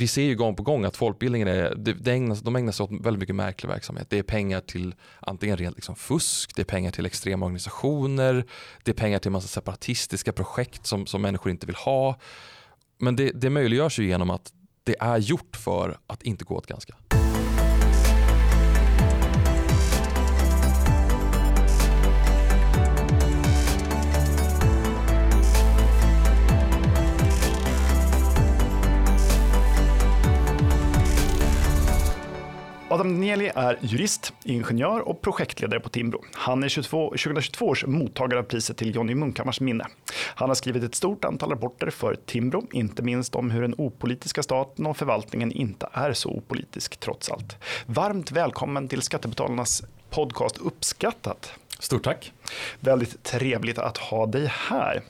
vi ser ju gång på gång att folkbildningen är, det, det ägnas, de ägnar sig åt väldigt mycket märklig verksamhet. Det är pengar till antingen rent liksom fusk, det är pengar till extrema organisationer, det är pengar till massa separatistiska projekt som, som människor inte vill ha. Men det, det möjliggörs ju genom att det är gjort för att inte gå åt ganska. Adam Danieli är jurist, ingenjör och projektledare på Timbro. Han är 22, 2022 års mottagare av priset till Johnny Munkhammars minne. Han har skrivit ett stort antal rapporter för Timbro, inte minst om hur den opolitiska staten och förvaltningen inte är så opolitisk trots allt. Varmt välkommen till Skattebetalarnas podcast Uppskattat. Stort tack. Väldigt trevligt att ha dig här.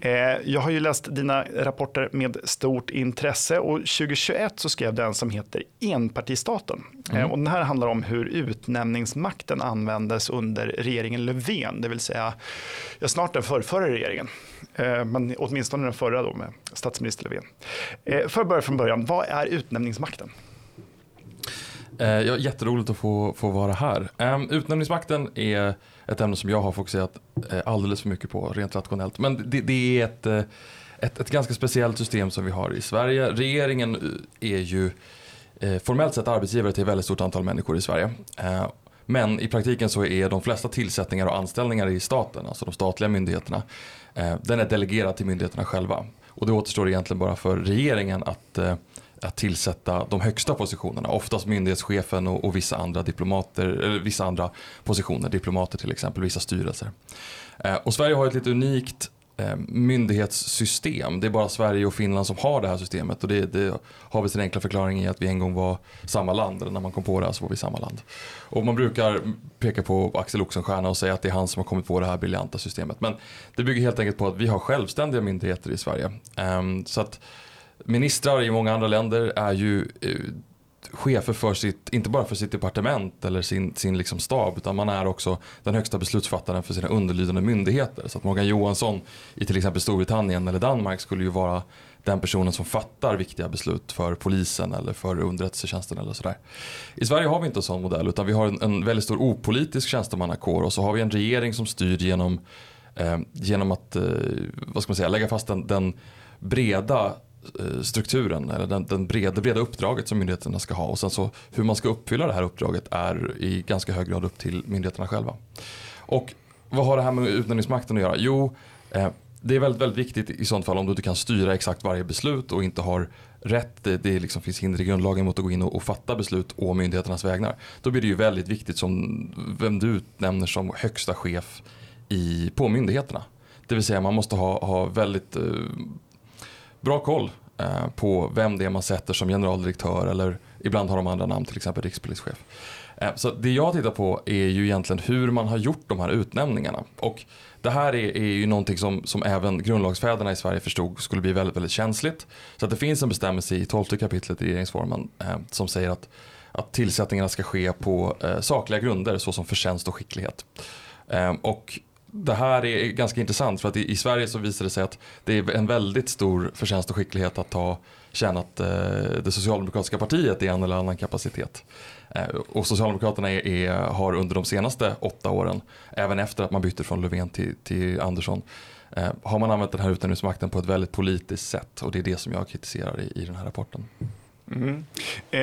Eh, jag har ju läst dina rapporter med stort intresse och 2021 så skrev du en som heter Enpartistaten. Eh, mm. Och den här handlar om hur utnämningsmakten användes under regeringen Löfven, det vill säga ja, snart den förrförra regeringen. Eh, men åtminstone den förra då med statsminister Löfven. För att börja från början, vad är utnämningsmakten? Ja, jätteroligt att få, få vara här. Utnämningsmakten är ett ämne som jag har fokuserat eh, alldeles för mycket på rent rationellt. Men det, det är ett, eh, ett, ett, ganska speciellt system som vi har i Sverige. Regeringen eh, är ju formellt sett arbetsgivare till ett väldigt stort antal människor i Sverige. Men i praktiken så är de flesta tillsättningar och anställningar i staten, alltså de statliga myndigheterna, den är delegerad till myndigheterna själva. Och det återstår egentligen bara för regeringen att att tillsätta de högsta positionerna. Oftast myndighetschefen och, och, vissa andra diplomater, eller vissa andra positioner, diplomater till exempel, vissa styrelser. Eh, och Sverige har ett lite unikt eh, myndighetssystem. Det är bara Sverige och Finland som har det här systemet och det, det har vi sin enkla förklaring i att vi en gång var samma land, eller när man kom på det här så var vi samma land. Och man brukar peka på Axel Oxenstierna och säga att det är han som har kommit på det här briljanta systemet. Men det bygger helt enkelt på att vi har självständiga myndigheter i Sverige. Eh, så att Ministrar i många andra länder är ju eh, chefer för sitt, inte bara för sitt departement eller sin, sin liksom stab utan man är också den högsta beslutsfattaren för sina underlydande myndigheter. Så att Morgan Johansson i till exempel Storbritannien eller Danmark skulle ju vara den personen som fattar viktiga beslut för polisen eller för underrättelsetjänsten eller sådär. I Sverige har vi inte en sån modell utan vi har en, en väldigt stor opolitisk tjänstemannakår och så har vi en regering som styr genom, eh, genom att eh, vad ska man säga, lägga fast den, den breda Eh, strukturen, eller den, den breda, det breda uppdraget som myndigheterna ska ha. Och sen så hur man ska uppfylla det här uppdraget är i ganska hög grad upp till myndigheterna själva. Och vad har det här med utnämningsmakten att göra? Jo, eh, det är väldigt, väldigt viktigt i sånt fall om du inte kan styra exakt varje beslut och inte har rätt, det, det liksom finns hinder i grundlagen mot att gå in och, och, fatta beslut å myndigheternas vägnar. Då blir det ju väldigt viktigt som vem du utnämner som högsta chef i, på myndigheterna. Det vill säga man måste ha, ha väldigt eh, bra koll eh, på vem det är man sätter som generaldirektör eller ibland har de andra namn, till exempel rikspolischef. Eh, så det jag tittar på är ju egentligen hur man har gjort de här utnämningarna. Och det här är, är ju någonting som, som även grundlagsfäderna i Sverige förstod skulle bli väldigt, väldigt känsligt. Så att det finns en bestämmelse i 12 kapitlet i regeringsformen eh, som säger att, att tillsättningarna ska ske på eh, sakliga grunder såsom förtjänst och skicklighet. Eh, och det här är ganska intressant för att i, Sverige så visar det sig att det är en väldigt stor förtjänst och skicklighet att ha tjänat eh, det socialdemokratiska partiet i en eller annan kapacitet. Eh, och Socialdemokraterna är, är, har under de senaste åtta åren, även efter att man bytte från Löfven till, till Andersson, eh, har man använt den här utnämningsmakten på ett väldigt politiskt sätt och det är det som jag kritiserar i, i den här rapporten. Mm.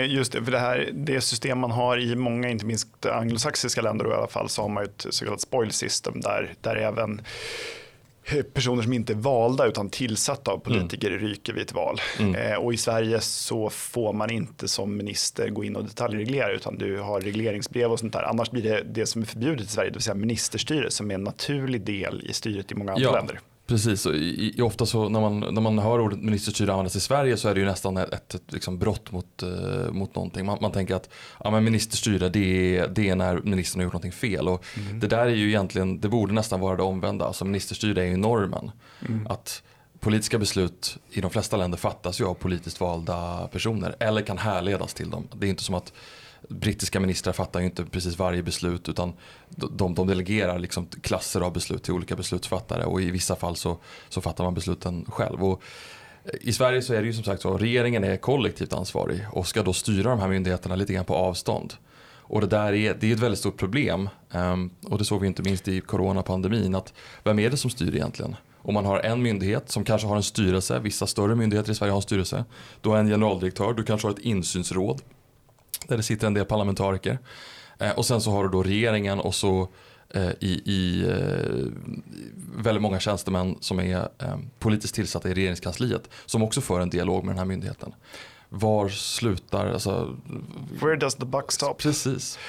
Just det, för det här det system man har i många, inte minst anglosaxiska länder i alla fall, så har man ett så kallat spoil system där, där även personer som inte är valda utan tillsatta av politiker mm. ryker vid ett val. Mm. Eh, och i Sverige så får man inte som minister gå in och detaljreglera utan du har regleringsbrev och sånt där. Annars blir det det som är förbjudet i Sverige, det vill säga ministerstyre som är en naturlig del i styret i många andra ja. länder. Precis, i, i, ofta så när man, när man hör ordet ministerstyre användas i Sverige så är det ju nästan ett, ett, ett liksom brott mot, uh, mot någonting. Man, man, tänker att ja, men ministerstyre det är, det är när ministern har gjort någonting fel. Och mm. Det där är ju egentligen, det borde nästan vara det omvända. Alltså ministerstyre är ju normen. Mm. Att politiska beslut i de flesta länder fattas ju av politiskt valda personer. Eller kan härledas till dem. Det är inte som att brittiska ministrar fattar ju inte precis varje beslut utan de, de delegerar liksom klasser av beslut till olika beslutsfattare och i vissa fall så, så fattar man besluten själv. Och eh, I Sverige så är det ju som sagt så, regeringen är kollektivt ansvarig och ska då styra de här myndigheterna lite grann på avstånd. Och det där är, det är ett väldigt stort problem. Um, och det såg vi inte minst i coronapandemin. Att vem är det som styr egentligen? Om man har en myndighet som kanske har en styrelse, vissa större myndigheter i Sverige har en styrelse. Du har en generaldirektör, du kanske har ett insynsråd där det sitter en del parlamentariker. Eh, och sen så har du då regeringen och så eh, i, i eh, väldigt många tjänstemän som är politiskt tillsatta i regeringskansliet som också för en dialog med den här myndigheten. Var slutar, alltså... Where does the buck stop? Precis.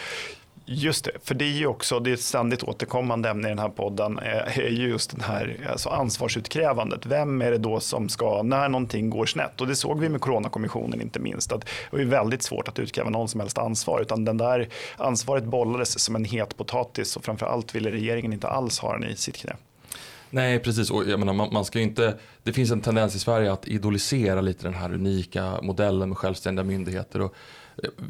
Just det, för det är ju också det är ett ständigt återkommande ämne i den här podden eh, är ju just den här alltså ansvarsutkrävandet. Vem är det då som ska, när någonting går snett? Och det såg vi med Coronakommissionen inte minst, att det var ju väldigt svårt att utkräva någon som helst ansvar, utan den där ansvaret bollades som en het potatis och framför allt ville regeringen inte alls ha den i sitt knä. Nej, precis. Och jag menar, man, man, ska inte, det finns en tendens i Sverige att idolisera lite den här unika modellen med självständiga myndigheter. Och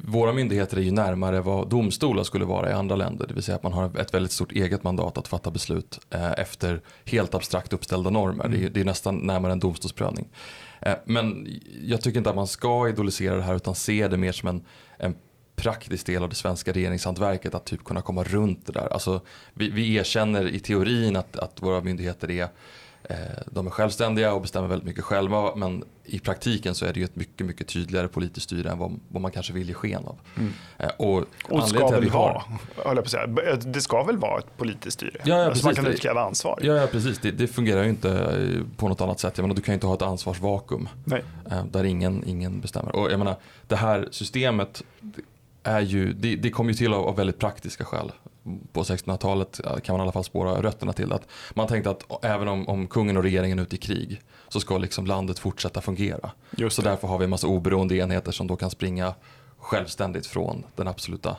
våra myndigheter är ju närmare vad domstolar skulle vara i andra länder. Det vill säga att man har ett väldigt stort eget mandat att fatta beslut eh, efter helt abstrakt uppställda normer. Mm. Det, är, det, är, nästan närmare en domstolsprövning. Eh, men jag tycker inte att man ska idolisera det här utan se det mer som en, en praktisk del av det svenska regeringshantverket att typ kunna komma runt det där. Alltså, vi, vi erkänner i teorin att, att våra myndigheter är de är självständiga och bestämmer väldigt mycket själva men i praktiken så är det ju ett mycket, mycket tydligare politiskt styre än vad, vad man kanske vill ge sken av. Mm. Eh, och, och ska väl har... vara, säga, det ska väl vara ett politiskt styre? Ja, ja, alltså man kan utkräva ansvar. Ja, ja precis. Det, det, fungerar ju inte eh, på något annat sätt. Jag menar, du kan ju inte ha ett ansvarsvakuum Nej. där ingen, ingen bestämmer. Och jag menar, det här systemet är ju, det, det kom ju till av, av väldigt praktiska skäl på 1600-talet kan man i alla fall spåra rötterna till. Att man tänkte att även om, om kungen och regeringen är ute i krig så ska liksom landet fortsätta fungera. Just så därför har vi en massa oberoende enheter som då kan springa självständigt från den absoluta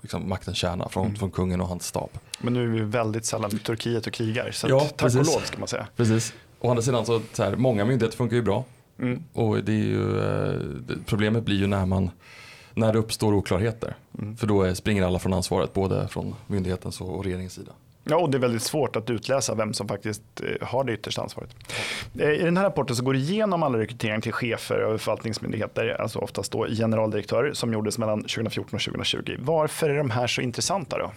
liksom, maktens kärna, från, mm. från kungen och hans stab. Men nu är vi väldigt sällan i Turkiet och krigar, så ja, tack precis. och lov ska man säga. Precis. Å andra sidan så, så här, många myndigheter funkar ju bra. Mm. Och det är ju, eh, problemet blir ju när man när det uppstår oklarheter. Mm. För då springer alla från ansvaret, både från myndighetens och regeringens sida. Ja, och det är väldigt svårt att utläsa vem som faktiskt eh, har det yttersta ansvaret. Eh, I den här rapporten så går det igenom alla rekryteringar till chefer över förvaltningsmyndigheter, alltså oftast då generaldirektörer, som gjordes mellan 2014 och 2020. Varför är de här så intressanta då?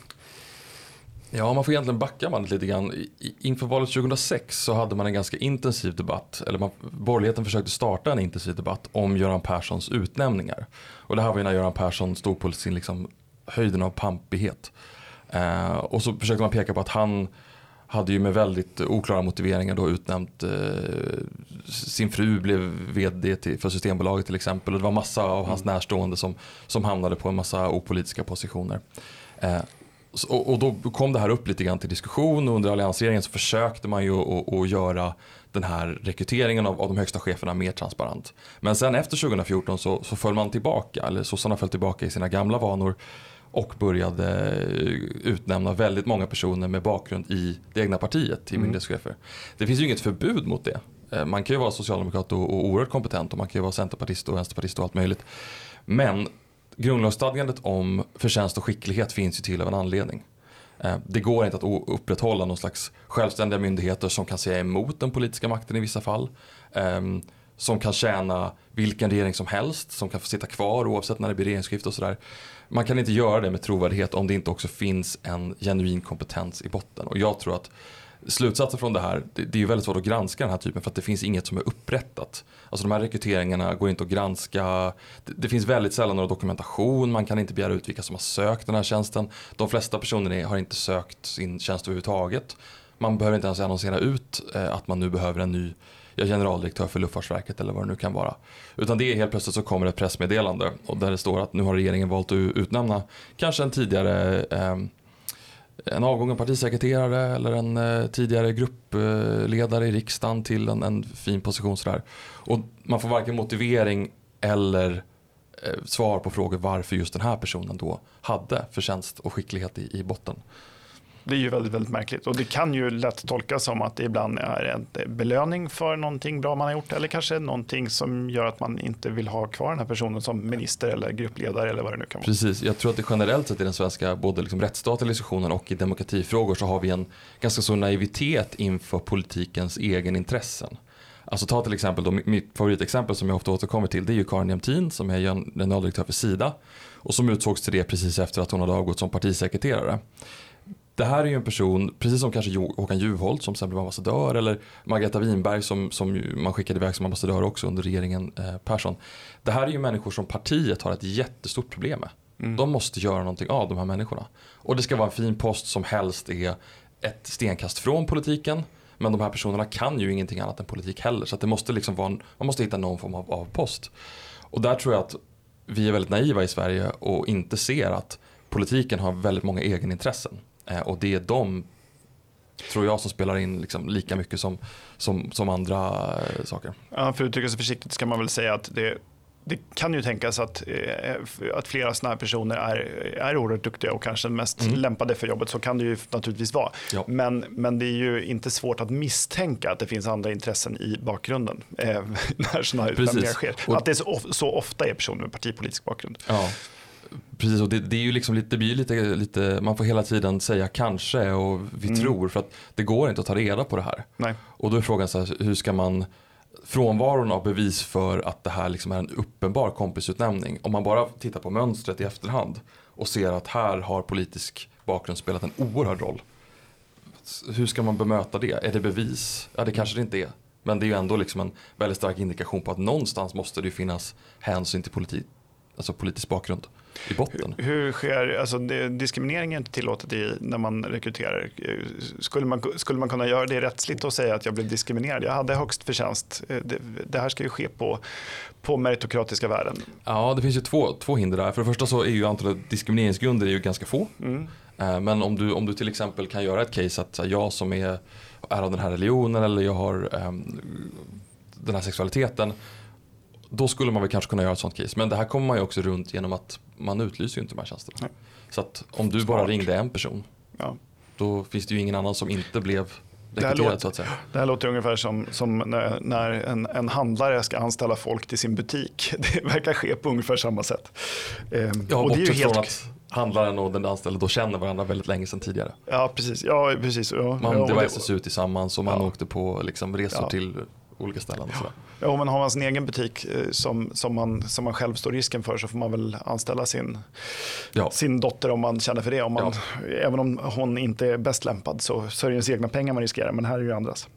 Ja, man får egentligen backa bandet lite grann. Inför valet 2006 så hade man en ganska intensiv debatt, eller man, borgerligheten försökte starta en intensiv debatt om Göran Perssons utnämningar. Och det här var ju när Göran Persson stod på sin liksom, höjden av pampighet. Eh, och så försökte man peka på att han hade ju med väldigt oklara motiveringar då utnämnt eh, sin fru blev vd till, för Systembolaget till exempel. Och det var massa av hans mm. närstående som, som hamnade på en massa opolitiska positioner. Eh, och, och, då kom det här upp lite grann till diskussion och under alliansregeringen så försökte man ju att göra den här rekryteringen av, av, de högsta cheferna mer transparent. Men sen efter 2014 så, så föll man tillbaka, eller sossarna föll tillbaka i sina gamla vanor och började utnämna väldigt många personer med bakgrund i det egna partiet till mm. myndighetschefer. Det finns ju inget förbud mot det. Eh, man kan ju vara socialdemokrat och, och oerhört kompetent och man kan ju vara centerpartist och vänsterpartist och allt möjligt. Men grundlagsstadgandet om förtjänst och skicklighet finns ju till av en anledning. Eh, det går inte att upprätthålla någon slags självständiga myndigheter som kan säga emot den politiska makten i vissa fall. Ehm, som kan tjäna vilken regering som helst, som kan få sitta kvar oavsett när det blir regeringsskifte och sådär. Man kan inte göra det med trovärdighet om det inte också finns en genuin kompetens i botten. Och jag tror att slutsatsen från det här, det, det är ju väldigt svårt att granska den här typen för att det finns inget som är upprättat. Alltså de här rekryteringarna går inte att granska. Det, det finns väldigt sällan någon dokumentation, man kan inte begära ut vilka som har sökt den här tjänsten. De flesta personer har inte sökt sin tjänst överhuvudtaget. Man behöver inte ens annonsera ut eh, att man nu behöver en ny generaldirektör för Luftfartsverket eller vad det nu kan vara. Utan det är helt plötsligt så kommer ett pressmeddelande och där det står att nu har regeringen valt att utnämna kanske en tidigare eh, en avgången partisekreterare eller en eh, tidigare gruppledare i riksdagen till en, en fin position. Sådär. Och man får varken motivering eller eh, svar på frågor varför just den här personen då hade förtjänst och skicklighet i, i botten. Det är ju väldigt, väldigt märkligt och det kan ju lätt tolkas som att det ibland är en belöning för någonting bra man har gjort eller kanske någonting som gör att man inte vill ha kvar den här personen som minister eller gruppledare eller vad det nu kan vara. Precis, jag tror att det generellt sett i den svenska både liksom rättsstatliga diskussionen och i demokratifrågor så har vi en ganska stor naivitet inför politikens egen intressen. Alltså ta till exempel då, mitt favoritexempel som jag ofta återkommer till det är ju Karin Jämtin som är generaldirektör för Sida och som utsågs till det precis efter att hon hade avgått som partisekreterare. Det här är ju en person, precis som kanske Håkan Juholt som sen blev ambassadör eller Margareta Winberg som, som man skickade iväg som ambassadör också under regeringen eh, Persson. Det här är ju människor som partiet har ett jättestort problem med. Mm. De måste göra någonting av de här människorna. Och det ska vara en fin post som helst är ett stenkast från politiken. Men de här personerna kan ju ingenting annat än politik heller. Så det måste liksom vara en, man måste hitta någon form av, av post. Och där tror jag att vi är väldigt naiva i Sverige och inte ser att politiken har väldigt många egenintressen. Eh, och det är de, tror jag, som spelar in liksom lika mycket som, som, som andra eh, saker. Ja, för att uttrycka sig försiktigt ska man väl säga att det det kan ju tänkas att, eh, att flera sådana här personer är, är oerhört duktiga och kanske mest mm. lämpade för jobbet. Så kan det ju naturligtvis vara. Ja. Men, men det är ju inte svårt att misstänka att det finns andra intressen i bakgrunden eh, när sådana här utnämningar sker. Och, att det så, så, ofta är personer med partipolitisk bakgrund. Ja. Precis, och det, det, är ju liksom lite, det blir lite, lite, man får hela tiden säga kanske och vi mm. tror för att det går inte att ta reda på det här. Nej. Och då är frågan så här, hur ska man frånvaron av bevis för att det här liksom är en uppenbar kompisutnämning. Om man bara tittar på mönstret i efterhand och ser att här har politisk bakgrund spelat en oerhörd roll. Hur ska man bemöta det? Är det bevis? Ja det kanske det inte är. Men det är ju ändå liksom en väldigt stark indikation på att någonstans måste det finnas hänsyn till politi alltså politisk bakgrund i botten. Hur, hur sker, alltså det, diskriminering är inte tillåtet i, när man rekryterar. Skulle man, skulle man kunna göra det rättsligt och säga att jag blev diskriminerad? Jag hade högst förtjänst. Eh, det, det här ska ju ske på, på meritokratiska värden. Ja, det finns ju två, två hinder där. För det första så är ju antalet diskrimineringsgrunder är ju ganska få. Mm. Eh, men om du, om du till exempel kan göra ett case att jag som är, är av den här religionen eller jag har um, den här sexualiteten då skulle man väl kanske kunna göra ett sånt case. Men det här kommer man ju också runt genom att man utlyser ju inte de här tjänsterna. Nej. Så att om du bara ringde en person, ja. då finns det ju ingen annan som inte blev rekryterad så att säga. Det här låter ungefär som, som när, när en, en, handlare ska anställa folk till sin butik. Det verkar ske på ungefär samma sätt. Ehm, ja, och det är ju helt... från att handlaren och den anställde då känner varandra väldigt länge sedan tidigare. Ja, precis. Ja, precis. Ja, man ja, devices ut tillsammans och man ja. åkte på liksom resor ja. till olika ställen. Och sådär. Ja, men har man sin egen butik eh, som, som, man, som man själv står risken för så får man väl anställa sin, ja. sin dotter om man känner för det. Om man, ja. Även om hon inte är bäst lämpad så, så är det ens egna pengar man riskerar, men här är det ju andras.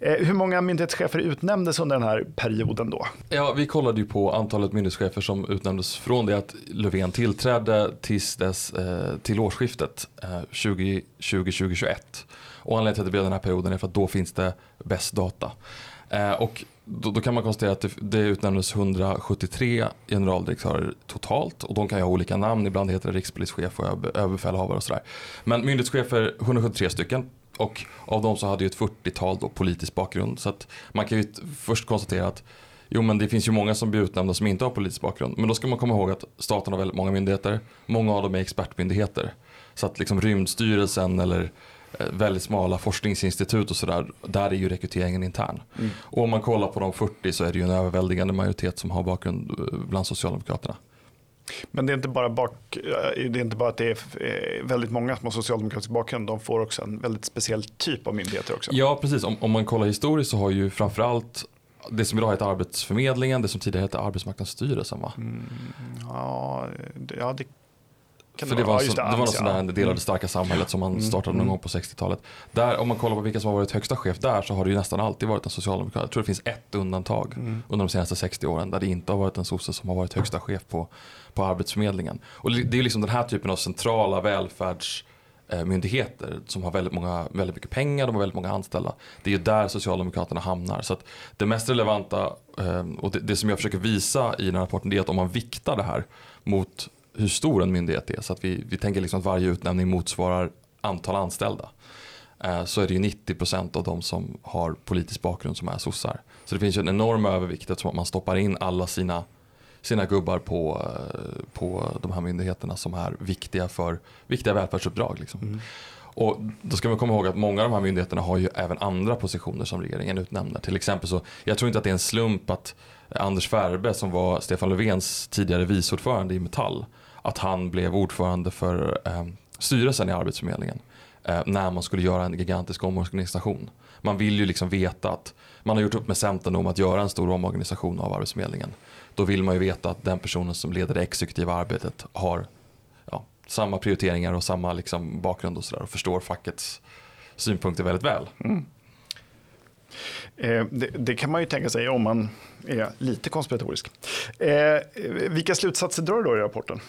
Eh, hur många myndighetschefer utnämndes under den här perioden då? Ja, vi kollade ju på antalet myndighetschefer som utnämndes från det att Löfven tillträdde tills dess, eh, till årsskiftet eh, 2020-2021. Och anledningen till att det blev den här perioden är för att då finns det bäst data. Eh, och då, då, kan man konstatera att det, det utnämndes 173 generaldirektörer totalt och de kan ju ha olika namn. Ibland heter det rikspolischef och överbefälhavare och sådär. Men myndighetschefer 173 stycken och av dem så hade ju ett 40-tal då politisk bakgrund. Så att man kan ju först konstatera att Jo men det finns ju många som blir utnämnda som inte har politisk bakgrund. Men då ska man komma ihåg att staten har väldigt många myndigheter. Många av dem är expertmyndigheter. Så att liksom rymdstyrelsen eller väldigt smala forskningsinstitut och sådär, där är ju rekryteringen intern. Mm. Och om man kollar på de 40 så är det ju en överväldigande majoritet som har bakgrund eh, bland Socialdemokraterna. Men det är inte bara, bak, eh, det är inte bara att det är väldigt många som har socialdemokratisk bakgrund, de får också en väldigt speciell typ av myndigheter också. Ja, precis. Om, om man kollar historiskt så har ju framförallt det som idag heter Arbetsförmedlingen, det som tidigare hette Arbetsmarknadsstyrelsen va? Mm, ja, ja, det för det var, så, det, var något sånt där del av det starka samhället som man mm. startade någon mm. gång på 60-talet. Där, om man kollar på vilka som har varit högsta chef där så har det ju nästan alltid varit en socialdemokrat. Jag tror det finns ett undantag mm. under de senaste 60 åren där det inte har varit en sosse som har varit högsta chef på, på Arbetsförmedlingen. Och det är liksom den här typen av centrala välfärdsmyndigheter som har väldigt, många, väldigt mycket pengar, de har väldigt många anställda. Det är ju där Socialdemokraterna hamnar. Så det mest relevanta eh, och det, det, som jag försöker visa i den här rapporten är att om man viktar det här mot hur stor en myndighet är. Så att vi, vi tänker liksom att varje utnämning motsvarar antal anställda. Eh, så är det ju 90% av de som har politisk bakgrund som är sossar. Så det finns ju en enorm övervikt eftersom att man stoppar in alla sina, sina gubbar på, eh, på de här myndigheterna som är viktiga för viktiga välfärdsuppdrag. Liksom. Mm. Och då ska man komma ihåg att många av de här myndigheterna har ju även andra positioner som regeringen utnämner. Till exempel så, jag tror inte att det är en slump att Anders Färbe som var Stefan Löfvens tidigare viceordförande i Metall att han blev ordförande för eh, styrelsen i Arbetsförmedlingen eh, när man skulle göra en gigantisk omorganisation. Man vill ju liksom veta att man har gjort upp med Centern om att göra en stor omorganisation av Arbetsförmedlingen. Då vill man ju veta att den personen som leder det exekutiva arbetet har ja, samma prioriteringar och samma liksom bakgrund och, så där, och förstår fackets synpunkter väldigt väl. Mm. Eh, det, det, kan man ju tänka sig om man är lite konspiratorisk. Eh, vilka slutsatser drar du då i rapporten?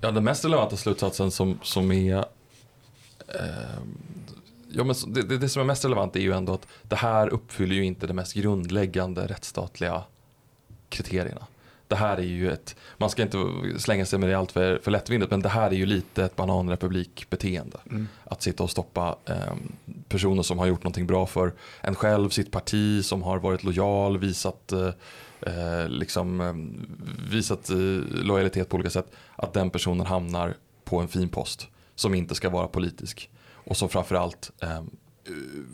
Ja, den mest relevanta slutsatsen som, som är eh, ja, men det, det, som är mest relevant är ju ändå att det här uppfyller ju inte de mest grundläggande rättsstatliga kriterierna. Det här är ju ett, man ska inte slänga sig med det allt för, för lättvindigt, men det här är ju lite ett bananrepublikbeteende. Mm. Att sitta och stoppa eh, personer som har gjort någonting bra för en själv, sitt parti, som har varit lojal, visat, eh, eh liksom, eh, visat eh, lojalitet på olika sätt. Att den personen hamnar på en fin post som inte ska vara politisk och som framförallt eh,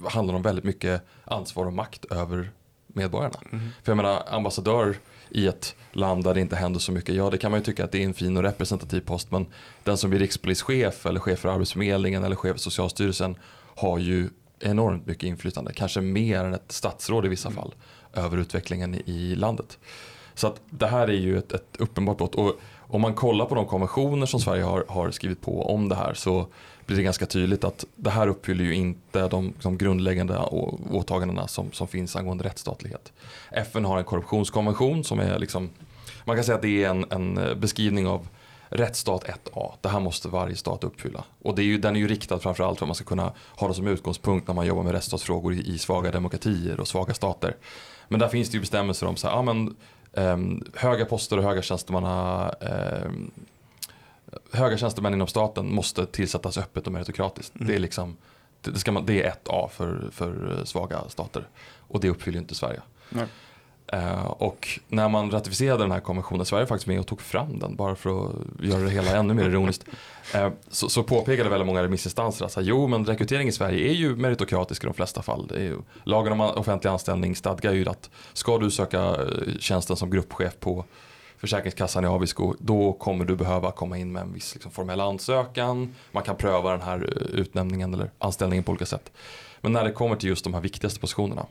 handlar om väldigt mycket ansvar och makt över medborgarna. Mm. För jag menar ambassadör i ett land där det inte händer så mycket. Ja det kan man ju tycka att det är en fin och representativ post men den som blir rikspolischef eller chef för Arbetsförmedlingen eller chef för Socialstyrelsen har ju enormt mycket inflytande, kanske mer än ett statsråd i vissa mm. fall, över utvecklingen i landet. Så att det här är ju ett, ett uppenbart brott. Och om man kollar på de konventioner som Sverige har, har skrivit på om det här så blir det ganska tydligt att det här uppfyller ju inte de, de grundläggande åtagandena som, som finns angående rättsstatlighet. FN har en korruptionskonvention som är liksom, man kan säga att det är en, en beskrivning av rättsstat 1A. Det här måste varje stat uppfylla. Och det är ju, den är ju riktad framförallt för att man ska kunna ha det som utgångspunkt när man jobbar med rättsstatsfrågor i, i svaga demokratier och svaga stater. Men där finns det ju bestämmelser om så här, ja, men, eh, höga poster och höga tjänstemanna eh, höga tjänstemän inom staten måste tillsättas öppet och meritokratiskt. Mm. Det, är liksom, det, ska man, det är ett A för, för svaga stater. Och det uppfyller inte Sverige. Uh, och när man ratificerade den här konventionen, Sverige var faktiskt med och tog fram den bara för att göra det hela ännu mer ironiskt. Uh, så, så påpekade väldigt många remissinstanser att jo men rekrytering i Sverige är ju meritokratisk i de flesta fall. Ju, lagen om offentlig anställning stadgar ju att ska du söka eh, tjänsten som gruppchef på Försäkringskassan i Abisko, då kommer du behöva komma in med en viss liksom, formell ansökan. Man kan pröva den här eh, utnämningen eller anställningen på olika sätt. Men när det kommer till just de här viktigaste positionerna,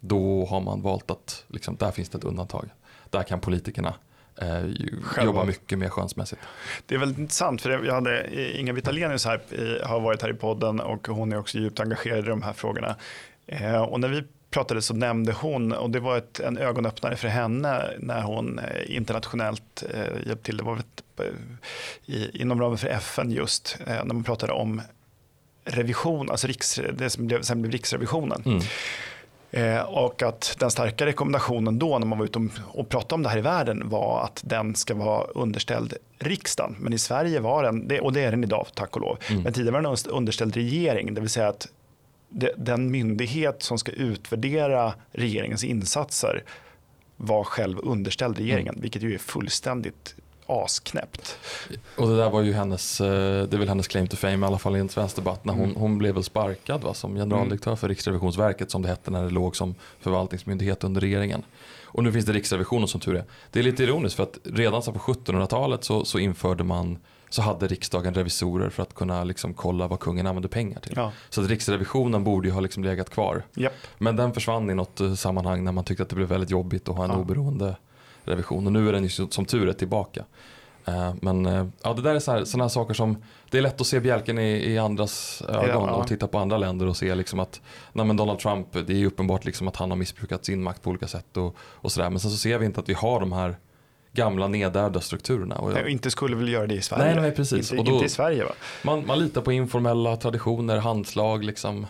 då har man valt att, liksom, där finns det ett undantag. Där kan politikerna eh, jobba mycket mer skönsmässigt. Det är väldigt intressant, för jag hade eh, Inga Vitalenius här, har varit här i podden och hon är också djupt engagerad i de här frågorna. Eh, och när vi pratade så nämnde hon, och det var ett, en ögonöppnare för henne när hon eh, internationellt eh, hjälpte till, det var ett, eh, i, inom ramen för FN just, eh, när man pratade om revision, alltså riks, det som blev, sen blev Riksrevisionen. Mm. Eh, och att den starka rekommendationen då när man var ute och pratade om det här i världen var att den ska vara underställd riksdagen. Men i Sverige var den, och det är den idag tack och lov, mm. men tidigare var den underställd regering, det vill säga att den myndighet som ska utvärdera regeringens insatser var själv underställd regeringen, mm. vilket ju är fullständigt asknäppt. Och det där var ju hennes, eh, det är väl hennes claim to fame i alla fall i en svensk debatt. När hon, mm. hon blev väl sparkad va, som generaldirektör för Riksrevisionsverket som det hette när det låg som förvaltningsmyndighet under regeringen. Och nu finns det Riksrevisionen som tur är. Det är lite ironiskt för att redan på 1700-talet så, så införde man så hade riksdagen revisorer för att kunna liksom kolla vad kungen använde pengar till. Ja. Så att riksrevisionen borde ju ha liksom legat kvar. Yep. Men den försvann i något eh, sammanhang när man tyckte att det blev väldigt jobbigt att ha en ja. oberoende revision. Och nu är den ju som tur är tillbaka. Eh, men eh, ja, det där är sådana här saker som det är lätt att se bjälken i, i andras ögon ja, och titta på andra länder och se liksom att nej Donald Trump, det är uppenbart liksom att han har missbrukat sin makt på olika sätt och, och sådär. Men sen så ser vi inte att vi har de här gamla nedärvda strukturerna. Och jag... inte skulle väl göra det i Sverige? Nej, nej precis. Inte, och då, inte i Sverige va? Man, man litar på informella traditioner, handslag liksom.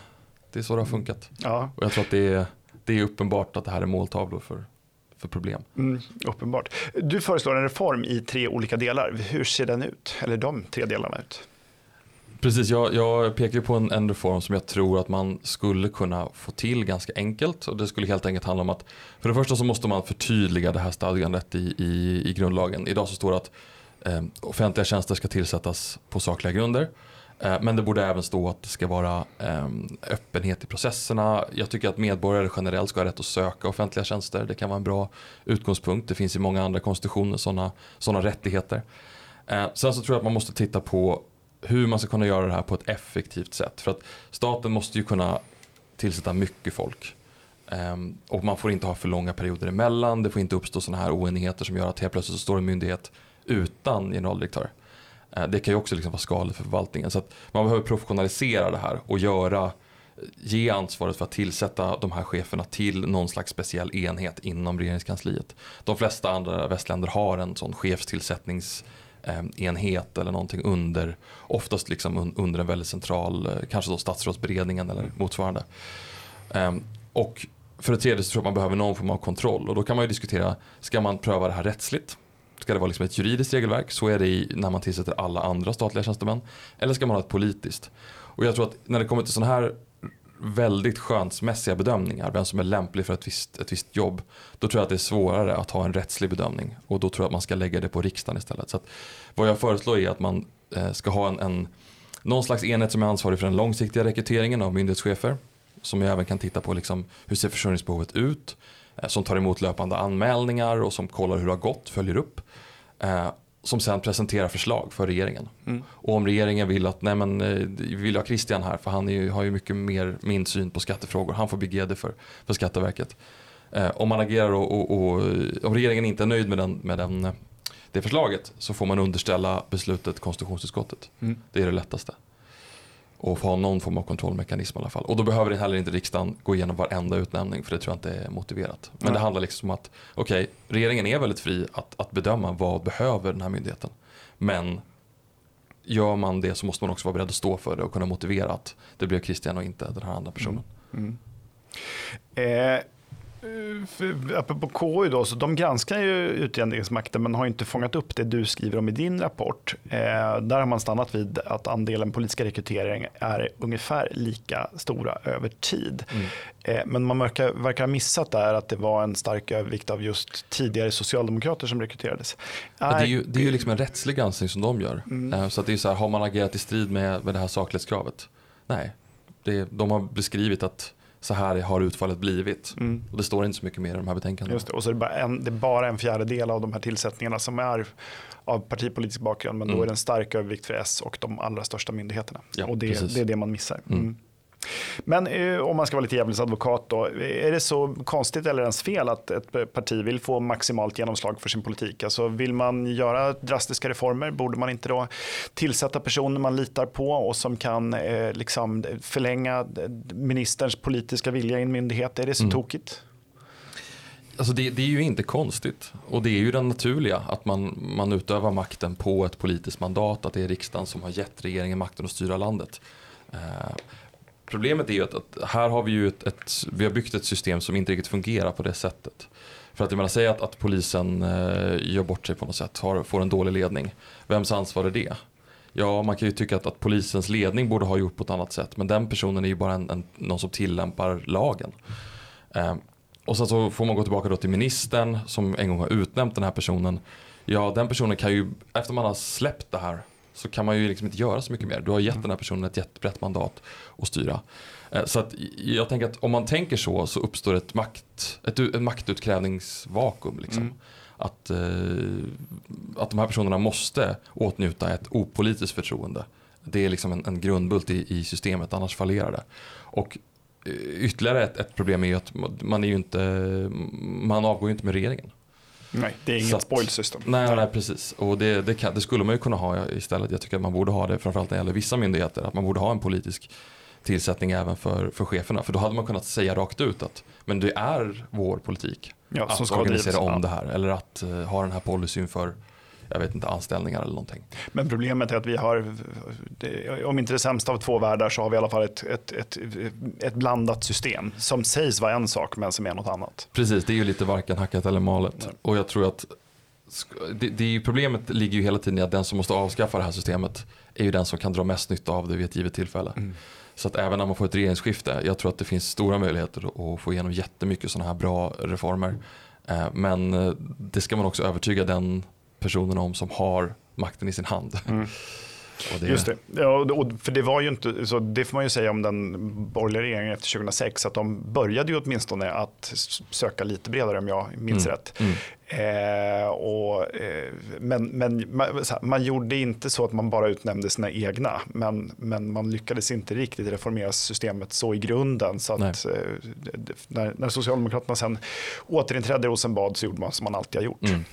Det är så det har funkat. Ja. Och jag tror att det är, det är uppenbart att det här är måltavlor för, för problem. Mm, uppenbart. Du föreslår en reform i tre olika delar. Hur ser den ut? Eller de tre delarna ut? Precis, jag, jag pekar på en, en reform som jag tror att man skulle kunna få till ganska enkelt. Och det skulle helt enkelt handla om att för det första så måste man förtydliga det här stadgandet i, i, i grundlagen. Idag så står det att eh, offentliga tjänster ska tillsättas på sakliga grunder. Eh, men det borde även stå att det ska vara eh, öppenhet i processerna. Jag tycker att medborgare generellt ska ha rätt att söka offentliga tjänster. Det kan vara en bra utgångspunkt. Det finns i många andra konstitutioner sådana såna rättigheter. Eh, sen så tror jag att man måste titta på hur man ska kunna göra det här på ett effektivt sätt. För att staten måste ju kunna tillsätta mycket folk. Um, och man får inte ha för långa perioder emellan. Det får inte uppstå sådana här oenigheter som gör att helt plötsligt så står en myndighet utan generaldirektör. Uh, det kan ju också liksom vara skadligt för förvaltningen. Så att man behöver professionalisera det här och göra, ge ansvaret för att tillsätta de här cheferna till någon slags speciell enhet inom regeringskansliet. De flesta andra västländer har en sån chefstillsättnings enhet eller någonting under, oftast liksom under en väldigt central, eh, kanske då statsrådsberedningen eller motsvarande. Um, och för det tredje så tror jag att man behöver någon form av kontroll och då kan man ju diskutera, ska man pröva det här rättsligt? Ska det vara liksom ett juridiskt regelverk? Så är det i, när man tillsätter alla andra statliga tjänstemän. Eller ska man ha ett politiskt? Och jag tror att när det kommer till sådana här väldigt skönsmässiga bedömningar, vem som är lämplig för ett visst, ett visst jobb, då tror jag att det är svårare att ha en rättslig bedömning. Och då tror jag att man ska lägga det på riksdagen istället. Så att, vad jag föreslår är att man eh, ska ha en, en, någon slags enhet som är ansvarig för den långsiktiga rekryteringen av myndighetschefer. Som jag även kan titta på liksom, hur ser försörjningsbehovet ut. Eh, som tar emot löpande anmälningar och som kollar hur det har gått, följer upp. Eh, som sen presenterar förslag för regeringen. Mm. Och om regeringen vill att, nej men eh, vi vill ha Christian här för han ju, har ju mycket mer min syn på skattefrågor. Han får bli GD för, för Skatteverket. Eh, om man agerar och, och, och, om regeringen inte är nöjd med, den, med den, det förslaget så får man underställa beslutet konstitutionsutskottet. Mm. Det är det lättaste och få ha någon form av kontrollmekanism i alla fall. Och då behöver heller inte riksdagen gå igenom varenda utnämning för det tror jag inte är motiverat. Men Nej. det handlar liksom om att okej, okay, regeringen är väldigt fri att, att bedöma vad behöver den här myndigheten. Men gör man det så måste man också vara beredd att stå för det och kunna motivera att det blev Christian och inte den här andra personen. Mm. Mm. Eh apropå KU då, så de granskar ju utredningsmakten men har inte fångat upp det du skriver om i din rapport. Eh, där har man stannat vid att andelen politiska rekrytering är ungefär lika stora över tid. Mm. Eh, men man verkar, verkar ha missat där att det var en stark övervikt av just tidigare socialdemokrater som rekryterades. Det, är ju, det är ju liksom en rättslig granskning som de gör. Mm. Eh, så att det är så här, har man agerat i strid med, med det här saklighetskravet? Nej, det, de har beskrivit att så här har utfallet blivit. Mm. Och det står inte så mycket mer i de här betänkandena. Just det. Och så är det, bara en, det är bara en fjärdedel av de här tillsättningarna som är av partipolitisk bakgrund. Men mm. då är det en stark övervikt för S och de allra största myndigheterna. Ja, och det, det, är det man missar. Mm. Men eh, om man ska vara lite djävulens advokat då, är det så konstigt eller ens fel att ett parti vill få maximalt genomslag för sin politik? Alltså vill man göra drastiska reformer, borde man inte då tillsätta personer man litar på och som kan eh, liksom förlänga ministerns politiska vilja i en myndighet? Är det så mm. tokigt? Alltså det, det, är ju inte konstigt och det är ju den naturliga att man, man utövar makten på ett politiskt mandat, att det är riksdagen som har gett regeringen makten att styra landet. Eh, Problemet är ju att, att, här har vi ju ett, ett, vi har byggt ett system som inte riktigt fungerar på det sättet. För att jag menar, säga att, att polisen eh, gör bort sig på något sätt, har, får en dålig ledning. Vems ansvar är det? Ja, man kan ju tycka att, att polisens ledning borde ha gjort på ett annat sätt. Men den personen är ju bara en, en, någon som tillämpar lagen. Eh, och sen så får man gå tillbaka då till ministern som en gång har utnämnt den här personen. Ja, den personen kan ju, efter man har släppt det här så kan man ju liksom inte göra så mycket mer. Du har gett mm. den här personen ett jättebrett mandat att styra. Eh, så att jag tänker att om man tänker så så uppstår ett, makt, ett, ett maktutkrävningsvakuum. Liksom. Mm. Att, eh, att de här personerna måste åtnjuta ett opolitiskt förtroende. Det är liksom en, en grundbult i, i systemet, annars fallerar det. Och eh, ytterligare ett, ett, problem är ju att man, är ju inte, man avgår ju inte med regeringen. Nej, det är inget spoil system. Nej, nej, precis. Och det, det, kan, det, skulle man ju kunna ha istället. Jag tycker att man borde ha det, framförallt när det gäller vissa myndigheter, att man borde ha en politisk tillsättning även för, för cheferna. För då hade man kunnat säga rakt ut att men det är vår politik ja, att organisera om det här. Eller att uh, ha den här policyn för jag vet inte, anställningar eller någonting. Men problemet är att vi har, om inte det sämsta av två världar så har vi i alla fall ett, ett, ett, ett blandat system som sägs vara en sak men som är något annat. Precis, det är ju lite varken hackat eller malet. Nej. Och jag tror att det, det problemet ligger ju hela tiden i att den som måste avskaffa det här systemet är ju den som kan dra mest nytta av det vid ett givet tillfälle. Mm. Så att även när man får ett regeringsskifte, jag tror att det finns stora möjligheter att få igenom jättemycket sådana här bra reformer. Eh, men eh, det ska man också övertyga den personerna om som har makten i sin hand. Mm. Det... Just det. Ja, för det var ju inte, så det får man ju säga om den borgerliga regeringen efter 2006, att de började ju åtminstone att söka lite bredare om jag minns mm. rätt. Eh, och, eh, men men man, här, man, gjorde inte så att man bara utnämnde sina egna, men, men man lyckades inte riktigt reformera systemet så i grunden. Så att, eh, när, när Socialdemokraterna sen återinträdde i Rosenbad så gjorde man som man alltid har gjort. Mm.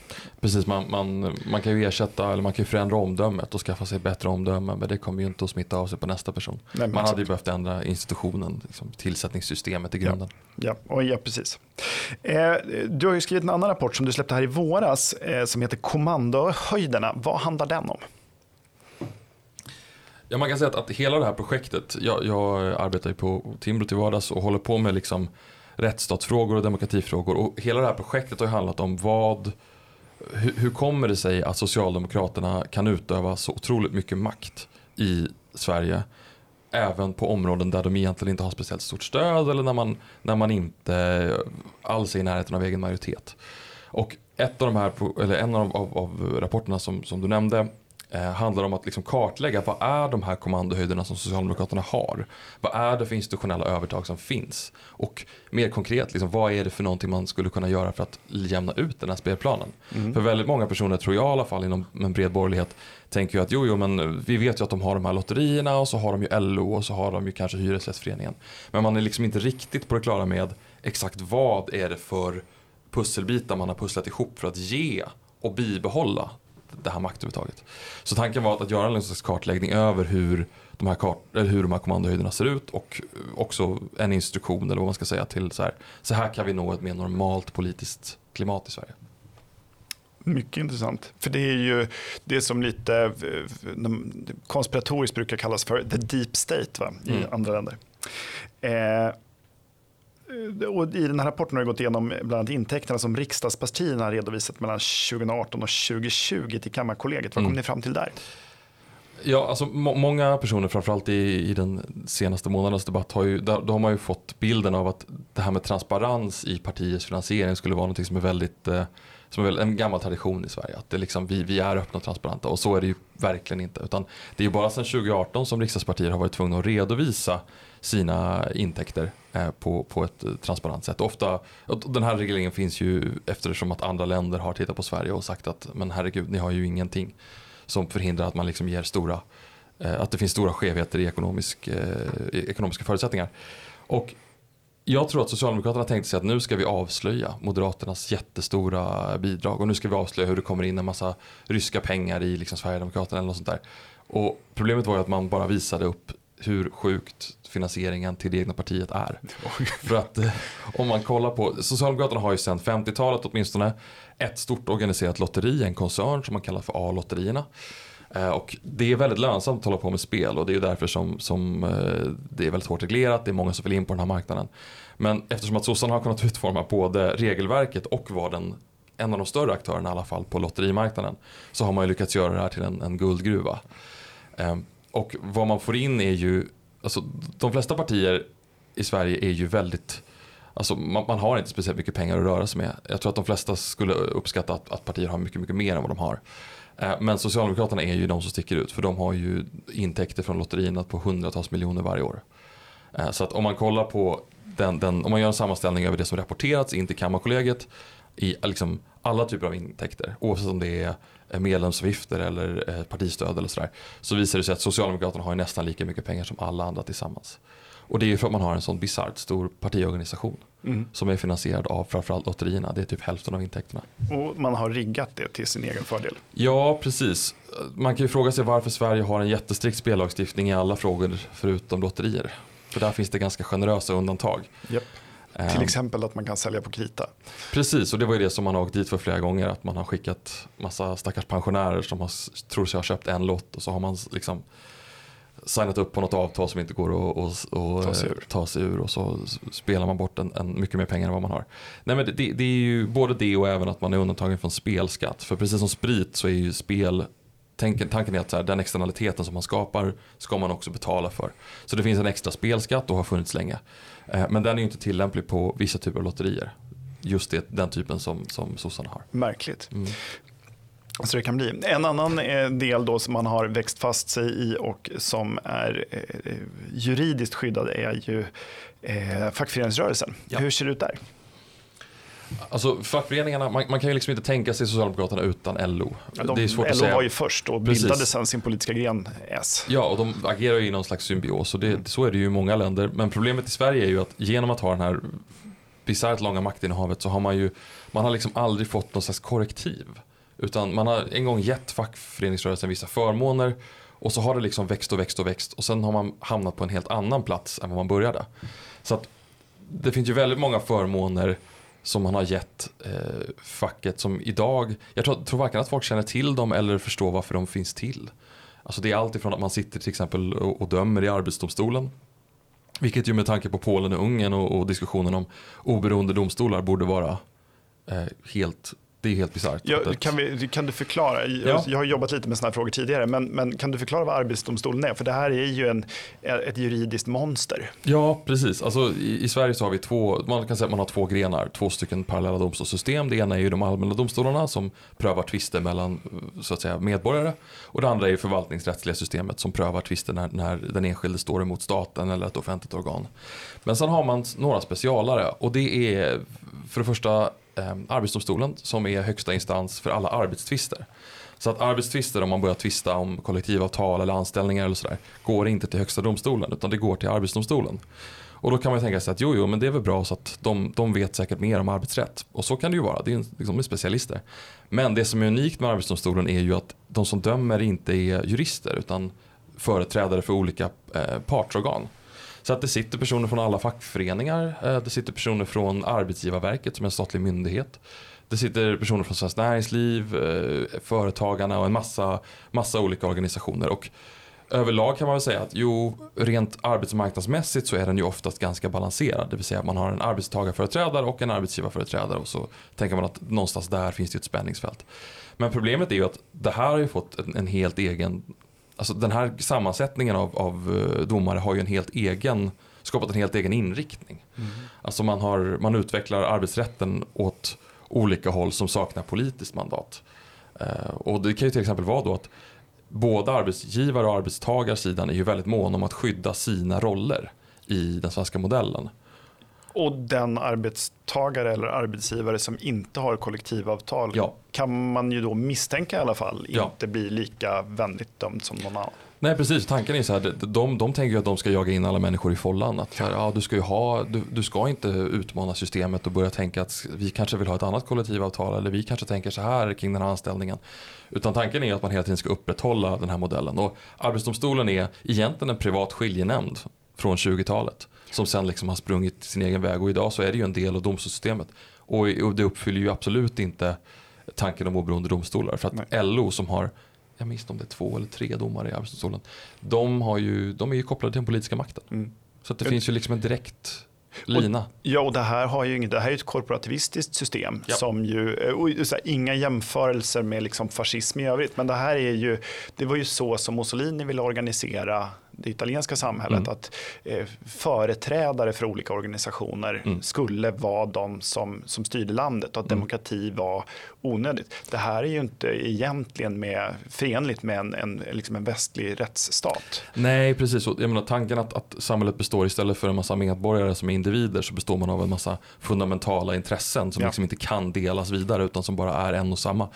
Precis, man, man, man kan ju ersätta eller man kan ju förändra omdömet och skaffa sig bättre omdöme, men det kommer ju inte att smitta av sig på nästa person. Nej, man hade ju behövt ändra institutionen, liksom, tillsättningssystemet i grunden. Ja, ja, och ja precis. Eh, du har ju skrivit en annan rapport som du släppte här i våras eh, som heter Kommandohöjderna. Vad handlar den om? Ja, man kan säga att, att hela det här projektet, jag, jag arbetar ju på Timbro till vardags och håller på med liksom rättsstatsfrågor och demokratifrågor och hela det här projektet har ju handlat om vad hur, hur kommer det sig att Socialdemokraterna kan utöva så otroligt mycket makt i Sverige även på områden där de egentligen inte har speciellt stort stöd eller när man, när man inte alls är i närheten av egen majoritet. Och ett av de här, eller en av, av, av rapporterna som, som du nämnde eh, handlar om att liksom kartlägga vad är de här kommandohöjderna som Socialdemokraterna har? Vad är det för institutionella övertag som finns? Och mer konkret, liksom, vad är det för någonting man skulle kunna göra för att jämna ut den här spelplanen? Mm. För väldigt många personer, tror jag i alla fall inom en bred borgerlighet, tänker ju att jo, jo, men vi vet ju att de har de här lotterierna och så har de ju LO och så har de ju kanske Hyresgästföreningen. Men man är liksom inte riktigt på det klara med exakt vad är det för pusselbitar man har pusslat ihop för att ge och bibehålla det här maktövertaget. Så tanken var att göra en slags kartläggning över hur de här, kart, eller hur de här kommandohöjderna ser ut och också en instruktion eller vad man ska säga till så här, så här kan vi nå ett mer normalt politiskt klimat i Sverige. Mycket intressant. För det är ju det som lite eh, konspiratoriskt brukar kallas för the deep state va? i mm. andra länder. Eh, och I den här rapporten har vi gått igenom bland annat intäkterna som riksdagspartierna har redovisat mellan 2018 och 2020 till Kammarkollegiet. Vad kom mm. ni fram till där? Ja, alltså må många personer, framförallt i, i den senaste månadens debatt, har ju, då, då har man ju fått bilden av att det här med transparens i partiets finansiering skulle vara något som är väldigt eh, som är en gammal tradition i Sverige. Att det liksom, vi, vi är öppna och transparenta och så är det ju verkligen inte. Utan det är ju bara sedan 2018 som riksdagspartier har varit tvungna att redovisa sina intäkter eh, på, på ett eh, transparent sätt. Ofta, den här regleringen finns ju eftersom att andra länder har tittat på Sverige och sagt att men herregud, ni har ju ingenting som förhindrar att man liksom ger stora, eh, att det finns stora skevheter i, ekonomisk, i ekonomiska förutsättningar. Och jag tror att Socialdemokraterna tänkte sig att nu ska vi avslöja Moderaternas jättestora bidrag och nu ska vi avslöja hur det kommer in en massa ryska pengar i liksom Sverigedemokraterna eller något sånt där. Och problemet var ju att man bara visade upp hur sjukt finansieringen till det egna partiet är. För att eh, om man kollar på, Socialdemokraterna har ju sedan 50-talet åtminstone ett stort organiserat lotteri, en koncern som man kallar för A-lotterierna. Eh, och det är väldigt lönsamt att hålla på med spel och det är därför som, som eh, det är väldigt hårt reglerat, det är många som vill in på den här marknaden. Men eftersom att sossarna har kunnat utforma både regelverket och vara den en av de större aktörerna i alla fall på lotterimarknaden så har man ju lyckats göra det här till en, en guldgruva. Och vad man får in är ju, alltså de flesta partier i Sverige är ju väldigt Alltså man, man, har inte speciellt mycket pengar att röra sig med. Jag tror att de flesta skulle uppskatta att, att partier har mycket, mycket mer än vad de har. Eh, men Socialdemokraterna är ju de som sticker ut för de har ju intäkter från lotterierna på hundratals miljoner varje år. Eh, så att om man kollar på den, den, om man gör en sammanställning över det som rapporterats in till Kammarkollegiet i liksom alla typer av intäkter, oavsett om det är medlemsavgifter eller partistöd eller sådär, så visar det sig att Socialdemokraterna har nästan lika mycket pengar som alla andra tillsammans. Och det är ju för att man har en sån bisarrt stor partiorganisation mm. som är finansierad av framförallt lotterierna. Det är typ hälften av intäkterna. Och man har riggat det till sin egen fördel. Ja, precis. Man kan ju fråga sig varför Sverige har en jättestrikt spellagstiftning i alla frågor förutom lotterier. För där finns det ganska generösa undantag. Yep. Um, Till ehm. exempel att man kan sälja på krita. Precis, och det var ju det som man har åkt dit för flera gånger. Att man har skickat massa stackars pensionärer som har, tror sig ha köpt en lott och så har man liksom signat upp på något avtal som inte går att, att, att ta, sig ur. ta sig ur och så spelar man bort en, en mycket mer pengar än vad man har. Nej, men det, det, är ju både det och även att man är undantagen från spelskatt. För precis som sprit så är ju spel Tanken, tanken är att så här, den externaliteten som man skapar ska man också betala för. Så det finns en extra spelskatt och har funnits länge. Eh, men den är inte tillämplig på vissa typer av lotterier. Just det, den typen som, som sossarna har. Märkligt. Mm. Så det kan bli. En annan eh, del då som man har växt fast sig i och som är eh, juridiskt skyddad är ju eh, fackföreningsrörelsen. Ja. Hur ser det ut där? Alltså fackföreningarna, man, man kan ju liksom inte tänka sig Socialdemokraterna utan LO. Ja, de, det är svårt LO att säga. var ju först och Precis. bildade sen sin politiska gren S. Ja, och de agerar ju i någon slags symbios och det, så är det ju i många länder. Men problemet i Sverige är ju att genom att ha den här bisarrt långa maktinnehavet så har man ju, man har liksom aldrig fått någon slags korrektiv. Utan man har en gång gett fackföreningsrörelsen vissa förmåner och så har det liksom växt och växt och växt och sen har man hamnat på en helt annan plats än vad man började. Så att det finns ju väldigt många förmåner som man har gett eh, facket som idag, jag tror, tror varken att folk känner till dem eller förstår varför de finns till. Alltså det är allt ifrån att man sitter till exempel och, och dömer i arbetsdomstolen. Vilket ju med tanke på Polen och Ungern och, och diskussionen om oberoende domstolar borde vara eh, helt, det är helt bisarrt. Ja, kan, vi, kan du förklara? Jag, Ja. jag har jobbat lite med sådana här frågor tidigare, men, men kan du förklara vad Arbetsdomstolen är? För det här är ju en, ett juridiskt monster. Ja, precis. Alltså, i, I Sverige så har vi två, man kan säga att man har två grenar, två stycken parallella domstolssystem. Det ena är ju de allmänna domstolarna som prövar tvister mellan så att säga, medborgare. Och det andra är ju förvaltningsrättsliga systemet som prövar tvister när, när den enskilde står emot staten eller ett offentligt organ. Men sen har man några specialare och det är för det första eh, Arbetsdomstolen som är högsta instans för alla arbetstvister. Så att arbetstvister, om man börjar tvista om kollektivavtal eller anställningar eller sådär, går inte till högsta domstolen utan det går till arbetsdomstolen. Och då kan man ju tänka sig att jo, jo, men det är väl bra så att de, de vet säkert mer om arbetsrätt. Och så kan det ju vara, det är liksom, de är specialister. Men det som är unikt med arbetsdomstolen är ju att de som dömer inte är jurister utan företrädare för olika eh, partsorgan. Så att det sitter personer från alla fackföreningar, eh, det sitter personer från Arbetsgivarverket som är en statlig myndighet. Det sitter personer från Svenskt Näringsliv, eh, Företagarna och en massa, massa olika organisationer. Och överlag kan man väl säga att jo, rent arbetsmarknadsmässigt så är den ju oftast ganska balanserad. Det vill säga att man har en arbetstagarföreträdare och en arbetsgivarföreträdare och så tänker man att någonstans där finns det ett spänningsfält. Men problemet är ju att det här har ju fått en helt egen, alltså den här sammansättningen av, av eh, domare har ju en helt egen, skapat en helt egen inriktning. Alltså man, har, man utvecklar arbetsrätten åt olika håll som saknar politiskt mandat. Eh, och det kan ju till exempel vara då att både arbetsgivare och arbetstagarsidan är ju väldigt måna om att skydda sina roller i den svenska modellen. Och den arbetstagare eller arbetsgivare som inte har kollektivavtal Ja. kan man ju då misstänka i alla fall Ja. inte blir lika vänligt dömd som någon annan. Nej precis, tanken är så här, de, de, tänker ju att de ska jaga in alla människor i follan. Att här, ja, du, ska ha, du, du ska inte utmana systemet och börja tänka att vi kanske vill ha ett annat kollektivavtal eller vi kanske tänker så här kring den här anställningen. Utan tanken är att man hela tiden ska upprätthålla den här modellen. Och Arbetsdomstolen är egentligen en privat skiljenämnd från 20-talet. Som sen liksom har sprungit sin egen väg och idag så är det ju en del av domstolssystemet. Och, och det uppfyller ju absolut inte tanken om oberoende domstolar. För att LO som har, jag minns inte om det är två eller tre domare i Arbetsdomstolen. De, har ju, de är ju kopplade till den politiska makten. Mm. Så att det finns ju liksom en direkt lina. Ja, och det här, har ju det här är ett korporativistiskt system Ja. som ju, eh, och här, inga jämförelser med liksom fascism i övrigt, men det här är ju, det var ju så som Mussolini ville organisera det italienska samhället, Mm. att eh, företrädare för olika organisationer Mm. skulle vara de som, som styrde landet och att Mm. demokrati var onödigt. Det här är ju inte egentligen med, förenligt med en, en, liksom en västlig rättsstat. Nej, precis. Jag menar, tanken att, att samhället består istället för en massa medborgare som är individer så består man av en massa fundamentala intressen som Ja. liksom inte kan delas vidare utan som bara är en och samma.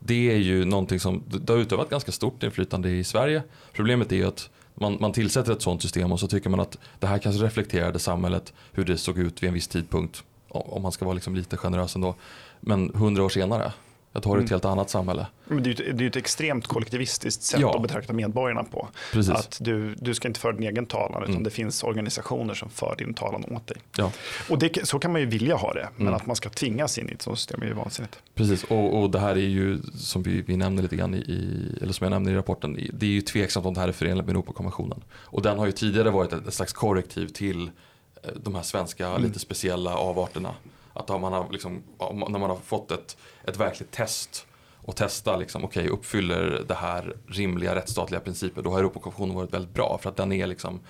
Det är ju någonting som det har utövat ganska stort inflytande i Sverige. Problemet är ju att man, man tillsätter ett sådant system och så tycker man att det här kanske reflekterade samhället hur det såg ut vid en viss tidpunkt. Om om man ska vara liksom lite generös ändå. Men hundra år senare, då har du ett Mm. helt annat samhälle. Men det är ju ett, det är ett extremt kollektivistiskt sätt Ja. att betrakta medborgarna på. Precis. Att du, du ska inte föra din egen talan utan Mm. det finns organisationer som för din talan åt dig. Ja. Och det, så kan man ju vilja ha det, men Mm. att man ska tvingas in i ett sådant system är ju vansinnigt. Precis, och, och det här är ju som vi, vi nämner lite grann i- eller som jag nämner i rapporten, det är ju tveksamt om det här är förenligt med Europakonventionen. Och den har ju tidigare varit ett, ett slags korrektiv till eh, de här svenska Mm. lite speciella avarterna. Att om man har liksom, när man har fått ett, ett verkligt test och testa liksom, okej uppfyller det här rimliga rättsstatliga principer, då har Europakonventionen varit väldigt bra för att den är liksom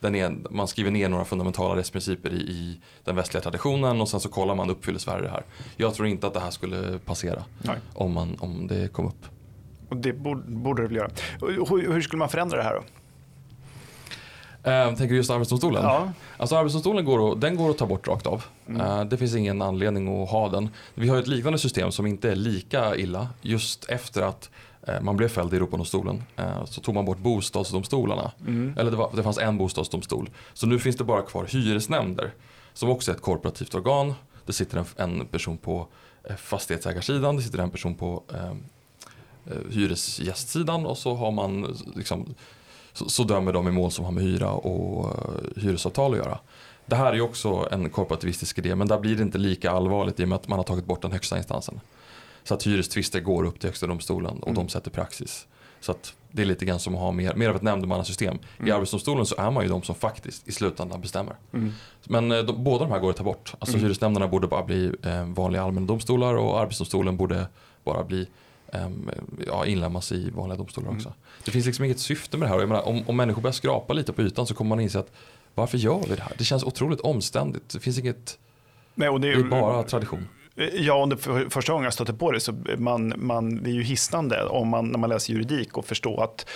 den är, man skriver ner några fundamentala rättsprinciper i, i den västliga traditionen och sen så kollar man uppfyller Sverige det här. Jag tror inte att det här skulle passera Nej. om, man, om det kom upp. Och det borde, borde det väl göra. Hur, hur skulle man förändra det här då? Eh, tänker du just Arbetsdomstolen? Ja. Alltså Arbetsdomstolen går, den går att ta bort rakt av. Mm. Eh, det finns ingen anledning att ha den. Vi har ett liknande system som inte är lika illa. Just efter att eh, man blev fälld i Europadomstolen eh, så tog man bort bostadsdomstolarna. Mm. Eller det, var, det fanns en bostadsdomstol. Så nu finns det bara kvar hyresnämnder. Som också är ett korporativt organ. Det sitter en, en person på eh, fastighetsägarsidan, det sitter en person på eh, hyresgästsidan och så har man liksom, så, så dömer de i mål som har med hyra och eh, hyresavtal att göra. Det här är ju också en korporativistisk idé men där blir det inte lika allvarligt i och med att man har tagit bort den högsta instansen. Så att hyrestvister går upp till högsta domstolen och Mm. de sätter praxis. Så att det är lite grann som att ha mer, mer av ett nämndemannasystem. I Mm. Arbetsdomstolen så är man ju de som faktiskt i slutändan bestämmer. Mm. Men eh, de, båda de här går att ta bort. Alltså Mm. hyresnämnderna borde bara bli eh, vanliga allmänna domstolar och Arbetsdomstolen borde bara bli ja, inlemmas i vanliga domstolar Mm. också. Det finns liksom inget syfte med det här. Jag menar, om, om människor börjar skrapa lite på ytan så kommer man inse att varför gör vi det här? Det känns otroligt omständigt. Det finns inget, Nej, och det det är är bara tradition. Ja, och det för, första gången jag stötte på det så man, man, det är ju hisnande om man, när man läser juridik och förstå att,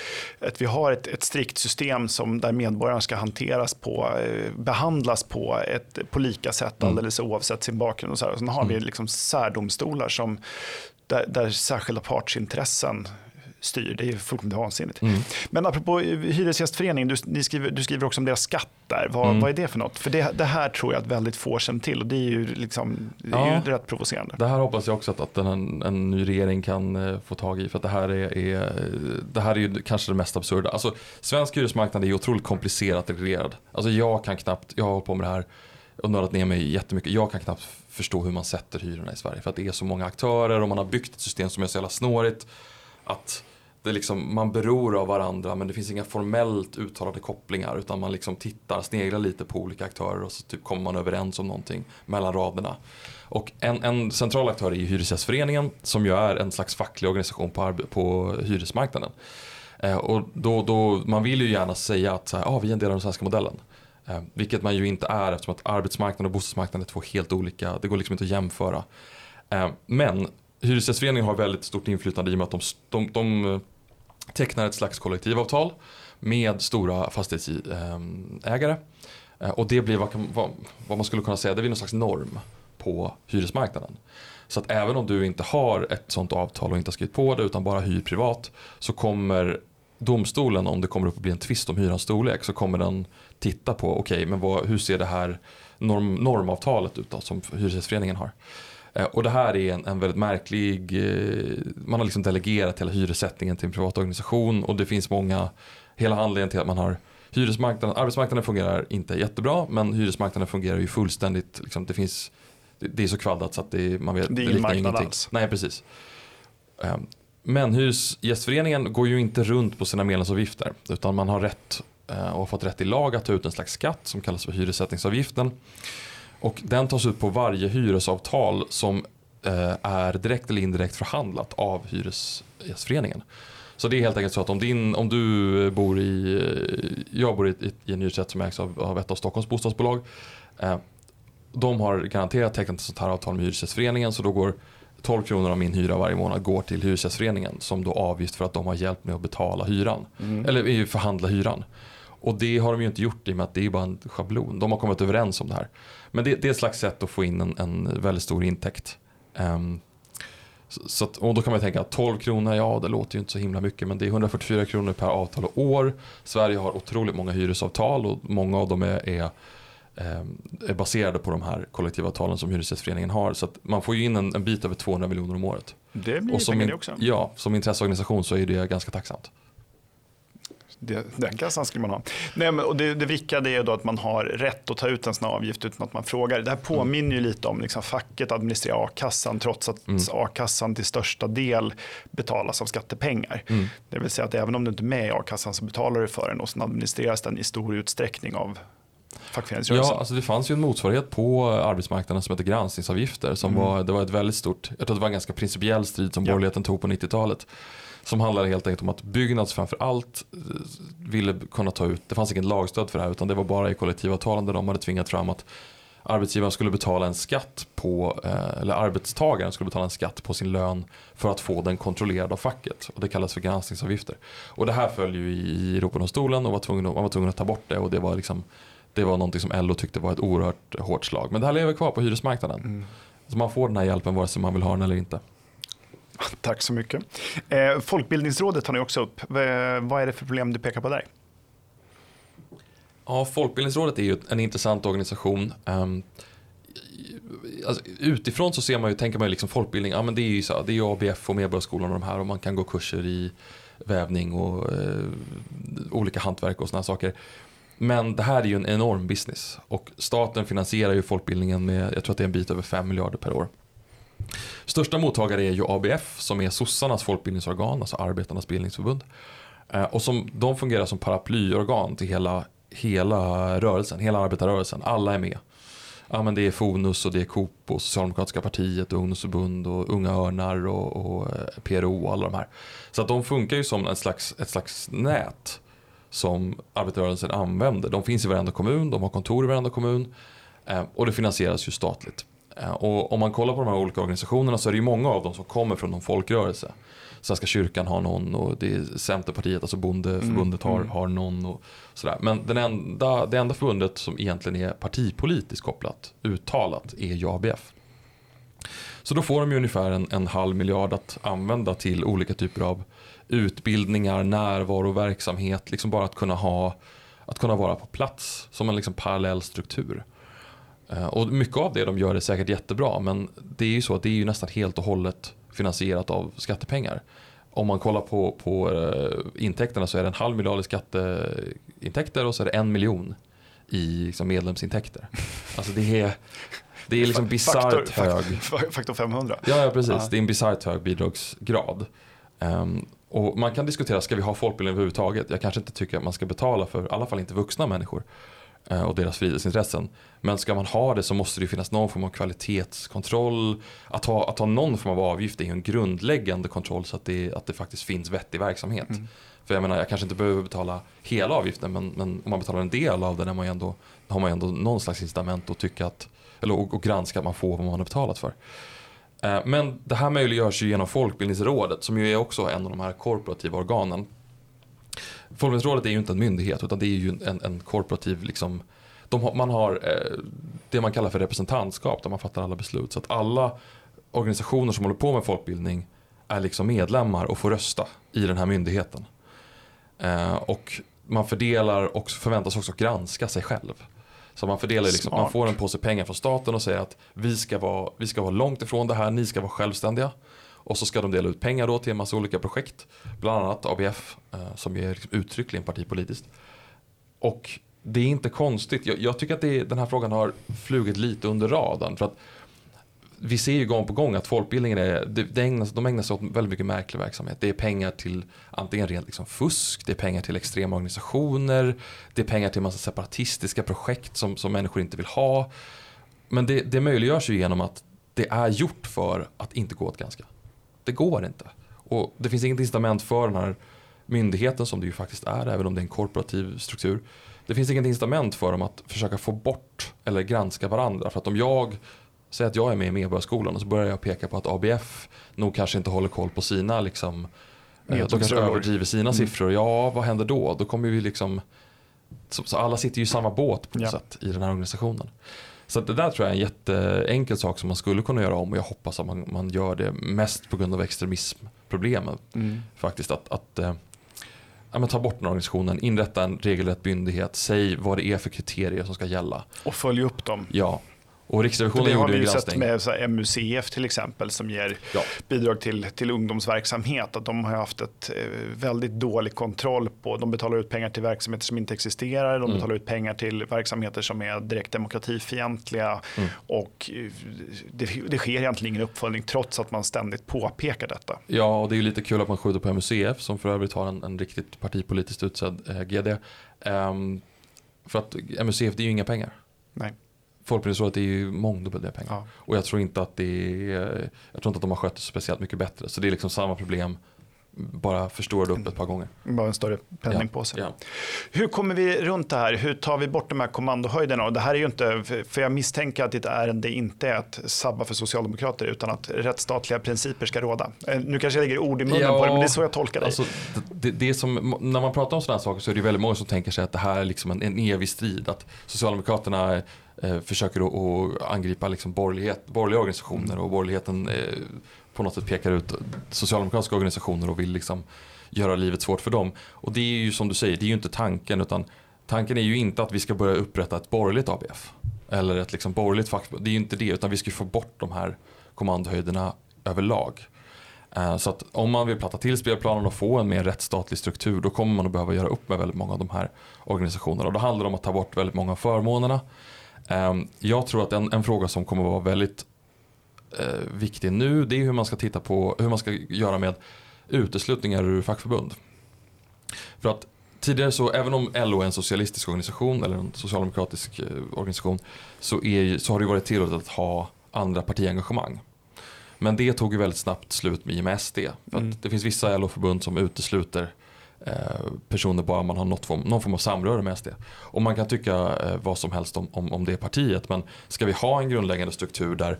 att vi har ett, ett strikt system som, där medborgarna ska hanteras på, eh, behandlas på, ett, på lika sätt Mm. alldeles oavsett sin bakgrund. Och så här. Och sen har vi Mm. liksom särdomstolar som, där, där särskilda partsintressen styr. Det är fullkomligt vansinnigt. Mm. Men apropå Hyresgästföreningen, du, ni skriver, du skriver också om deras skatt där. Vad, Mm. vad är det för något? För det, det här tror jag att väldigt få känner till och det är ju, liksom, det är Ja. ju rätt provocerande. Det här hoppas jag också att, att en, en ny regering kan eh, få tag i. För att det här är, är, det här är ju kanske det mest absurda. Alltså, svensk hyresmarknad är otroligt komplicerat reglerad. Alltså jag kan knappt, jag har hållit på med det här och nördat ner mig jättemycket. Jag kan knappt förstå hur man sätter hyrorna i Sverige. För att det är så många aktörer och man har byggt ett system som är så jävla snårigt. Att det liksom, man beror av varandra men det finns inga formellt uttalade kopplingar. Utan man liksom tittar, sneglar lite på olika aktörer och så typ kommer man överens om någonting mellan raderna. Och en, en central aktör är ju Hyresgästföreningen som ju är en slags facklig organisation på, på hyresmarknaden. Eh, och då, då, man vill ju gärna säga att så här, ah, vi är en del av den svenska modellen. Eh, vilket man ju inte är eftersom att arbetsmarknaden och bostadsmarknaden är två helt olika, det går liksom inte att jämföra. Eh, men Hyresgästföreningen har väldigt stort inflytande i och med att de, de, de eh, tecknar ett slags kollektivavtal med stora fastighetsägare. Eh, eh, och det blir vad, vad, vad man skulle kunna säga, det blir någon slags norm på hyresmarknaden. Så att även om du inte har ett sånt avtal och inte har skrivit på det utan bara hyr privat så kommer domstolen om det kommer upp att bli en tvist om hyrans storlek så kommer den titta på okej men vad, hur ser det här norm, normavtalet ut då, som Hyresgästföreningen har. Eh, Och det här är en, en väldigt märklig, eh, man har liksom delegerat hela hyressättningen till en privat organisation och det finns många, hela anledningen till att man har hyresmarknaden, arbetsmarknaden fungerar inte jättebra men hyresmarknaden fungerar ju fullständigt, liksom, det finns det, det är så kvaddat så att det, man vet Det är ingen liknar marknad ingenting. alls. Nej, precis. Ehm, Men Hyresgästföreningen går ju inte runt på sina medlemsavgifter utan man har rätt och har fått rätt i lag att ta ut en slags skatt som kallas för hyressättningsavgiften. Och den tas ut på varje hyresavtal som eh, är direkt eller indirekt förhandlat av Hyresgästföreningen. Så det är helt enkelt så att om, din, om du bor i, eh, jag bor i, i, en hyresrätt som ägs av, av ett av Stockholms bostadsbolag. Eh, de har garanterat tecknat ett sånt här avtal med Hyresgästföreningen så då går 12 kronor av min hyra varje månad går till Hyresgästföreningen som då avgift för att de har hjälpt mig att betala hyran. Mm. Eller eh, förhandla hyran. Och det har de ju inte gjort i och med att det är bara en schablon. De har kommit överens om det här. Men det, det är ett slags sätt att få in en, en väldigt stor intäkt. Ehm, så, så att, och då kan man tänka att 12 kronor, ja det låter ju inte så himla mycket men det är 144 kronor per avtal och år. Sverige har otroligt många hyresavtal och många av dem är, är, ehm, är baserade på de här kollektivavtalen som Hyresgästföreningen har. Så att man får ju in en, en bit över 200 miljoner om året. Det blir Och som, pengar det också. ja, som intresseorganisation så är det ganska tacksamt. Det, den kassan skulle man ha. Nej, men, och det, det vrickade är då att man har rätt att ta ut en sån här avgift utan att man frågar. Det här påminner ju lite om liksom, facket administrerar a-kassan trots att Mm. a-kassan till största del betalas av skattepengar. Mm. Det vill säga att även om du inte är med i a-kassan så betalar du för den och sen administreras den i stor utsträckning av. Ja, alltså det fanns ju en motsvarighet på arbetsmarknaden som heter granskningsavgifter. Som Mm. var, det var ett väldigt stort, jag tror det var en ganska principiell strid som Ja. borgerligheten tog på 90-talet. Som handlade helt enkelt om att Byggnads framför allt eh, ville kunna ta ut, det fanns ingen lagstöd för det här utan det var bara i kollektivavtalen där de hade tvingat fram att arbetsgivaren skulle betala en skatt på, eh, eller arbetstagaren skulle betala en skatt på sin lön för att få den kontrollerad av facket. Och det kallas för granskningsavgifter. Och det här föll ju i Europadomstolen och var tvungen, man var tvungen att ta bort det och det var liksom det var någonting som LO tyckte var ett oerhört hårt slag. Men det här lever kvar på hyresmarknaden. Mm. Så man får den här hjälpen vare sig man vill ha den eller inte. Tack så mycket. Eh, folkbildningsrådet tar ni också upp. Vad är det för problem du pekar på där? Ja, Folkbildningsrådet är ju en intressant organisation. Ehm, alltså, utifrån så ser man ju, tänker man ju liksom folkbildning, ja men det är ju så, det är ju ABF och Medborgarskolan och de här och man kan gå kurser i vävning och eh, olika hantverk och sådana saker. Men det här är ju en enorm business och staten finansierar ju folkbildningen med, jag tror att det är en bit över 5 miljarder per år. Största mottagare är ju ABF som är sossarnas folkbildningsorgan, alltså arbetarnas bildningsförbund. Eh, och som, de fungerar som paraplyorgan till hela, hela rörelsen, hela arbetarrörelsen. Alla är med. Ja, men det är Fonus och det är Coop och Socialdemokratiska partiet och ungdomsförbund och Unga Örnar och, och eh, PRO och alla de här. Så att de funkar ju som ett slags, ett slags nät som arbetarrörelsen använder. De finns i varenda kommun, de har kontor i varenda kommun eh, och det finansieras ju statligt. Eh, och om man kollar på de här olika organisationerna så är det ju många av dem som kommer från någon folkrörelse. Svenska kyrkan har någon och det är Centerpartiet, alltså bondeförbundet mm, har, mm. har någon. Och sådär. Men den enda, det enda förbundet som egentligen är partipolitiskt kopplat, uttalat, är ju ABF. Så då får de ju ungefär en, en halv miljard att använda till olika typer av utbildningar, närvaro, verksamhet. Liksom bara att kunna, ha, att kunna vara på plats som en liksom parallell struktur. Eh, och mycket av det de gör är säkert jättebra men det är ju så att det är ju nästan helt och hållet finansierat av skattepengar. Om man kollar på, på uh, intäkterna så är det en halv miljard i skatteintäkter och så är det en miljon i liksom, medlemsintäkter. Alltså det är, det är liksom bisarrt hög. Faktor 500. Ja, ja precis. Ja. Det är en bisarrt hög bidragsgrad. Um, och man kan diskutera, ska vi ha folkbildning överhuvudtaget? Jag kanske inte tycker att man ska betala för, i alla fall inte vuxna människor och deras frihetsintressen. Men ska man ha det så måste det finnas någon form av kvalitetskontroll. Att ha, att ha någon form av avgift är ju en grundläggande kontroll så att det, att det faktiskt finns vettig verksamhet. Mm. För jag menar, jag kanske inte behöver betala hela avgiften men, men om man betalar en del av den är man ändå, har man ju ändå någon slags incitament att tycka att, eller och, och granska att man får vad man har betalat för. Eh, men det här möjliggörs ju genom Folkbildningsrådet som ju är också en av de här korporativa organen. Folkbildningsrådet är ju inte en myndighet utan det är ju en, en korporativ liksom, har, man har eh, det man kallar för representantskap där man fattar alla beslut. Så att alla organisationer som håller på med folkbildning är liksom medlemmar och får rösta i den här myndigheten. Eh, och man fördelar och förväntas också granska sig själv. Så man fördelar liksom, man får en påse pengar från staten och säger att vi ska, vara, vi ska vara långt ifrån det här, ni ska vara självständiga. Och så ska de dela ut pengar då till en massa olika projekt. Bland annat ABF eh, som är liksom uttryckligen partipolitiskt. Och det är inte konstigt. Jag, jag tycker att det, den här frågan har flugit lite under radarn. För att vi ser ju gång på gång att folkbildningen är, det, ägnas, de ägnar sig åt väldigt mycket märklig verksamhet. Det är pengar till antingen rent liksom fusk, det är pengar till extrema organisationer, det är pengar till massa separatistiska projekt som, som människor inte vill ha. Men det, det möjliggörs ju genom att det är gjort för att inte gå åt ganska. Det går inte. Och det finns inget incitament för den här myndigheten som det ju faktiskt är, även om det är en korporativ struktur. Det finns inget incitament för dem att försöka få bort eller granska varandra. För att om jag Säg att jag är med i Medborgarskolan och så börjar jag peka på att ABF nog kanske inte håller koll på sina liksom, eh, de kanske överdriver sina mm. siffror. Ja, vad händer då? Då kommer vi liksom, så, så alla sitter ju i samma båt på något ja. sätt i den här organisationen. Så det där tror jag är en jätteenkel sak som man skulle kunna göra om och jag hoppas att man, man gör det mest på grund av extremismproblemen. Mm. Faktiskt att, att äh, ja, ta bort den organisationen, inrätta en regelrätt myndighet, säg vad det är för kriterier som ska gälla. Och följa upp dem. Ja, och Riksrevisionen gjorde en granskning. Det har vi sett med MUCF till exempel som ger ja. bidrag till, till ungdomsverksamhet. Att de har haft ett eh, väldigt dålig kontroll på, de betalar ut pengar till verksamheter som inte existerar, de mm. betalar ut pengar till verksamheter som är direkt demokratifientliga mm. och eh, det, det sker egentligen ingen uppföljning trots att man ständigt påpekar detta. Ja, och det är lite kul att man skjuter på MUCF som för övrigt har en, en riktigt partipolitiskt utsedd eh, GD. Um, ehm, för att MUCF det är ju inga pengar. Nej. Folkbildningsrådet är ju mångdubbelt pengar. Ja. Och jag tror inte att det är, jag tror inte att de har skött det speciellt mycket bättre. Så det är liksom samma problem bara förstorade upp ett par gånger. Bara en större penning Ja, på sig. ja. Hur kommer vi runt det här? Hur tar vi bort de här kommandohöjderna? Och det här är ju inte, för jag misstänker att ditt ärende inte är att sabba för socialdemokrater utan att rättsstatliga principer ska råda. Eh, Nu kanske jag lägger ord i munnen Ja, på det, men det är så jag tolkar dig. Alltså, det, det är som, när man pratar om sådana här saker så är det väldigt många som tänker sig att det här är liksom en, en evig strid. Att Socialdemokraterna eh, försöker att, att angripa liksom borgerliga organisationer och borgerligheten eh, på något sätt pekar ut socialdemokratiska organisationer och vill liksom göra livet svårt för dem. Och det är ju som du säger, det är ju inte tanken utan tanken är ju inte att vi ska börja upprätta ett borgerligt ABF. Eller ett liksom borgerligt fackförbund. Det är ju inte det utan vi ska få bort de här kommandohöjderna överlag. Eh, så att om man vill platta till spelplanen och få en mer rättsstatlig struktur då kommer man att behöva göra upp med väldigt många av de här organisationerna. Och då handlar det om att ta bort väldigt många av förmånerna. Eh, jag tror att en, en fråga som kommer att vara väldigt eh, viktig nu det är hur man ska titta på hur man ska göra med uteslutningar ur fackförbund. För att tidigare så, även om LO är en socialistisk organisation eller en socialdemokratisk eh, organisation så, är, så har det varit tillåtet att ha andra partiengagemang. Men det tog ju väldigt snabbt slut med, med SD. För Mm. det finns vissa LO-förbund som utesluter eh, personer bara man har något form, någon form av samröre med SD. Och man kan tycka eh, vad som helst om, om, om det partiet men ska vi ha en grundläggande struktur där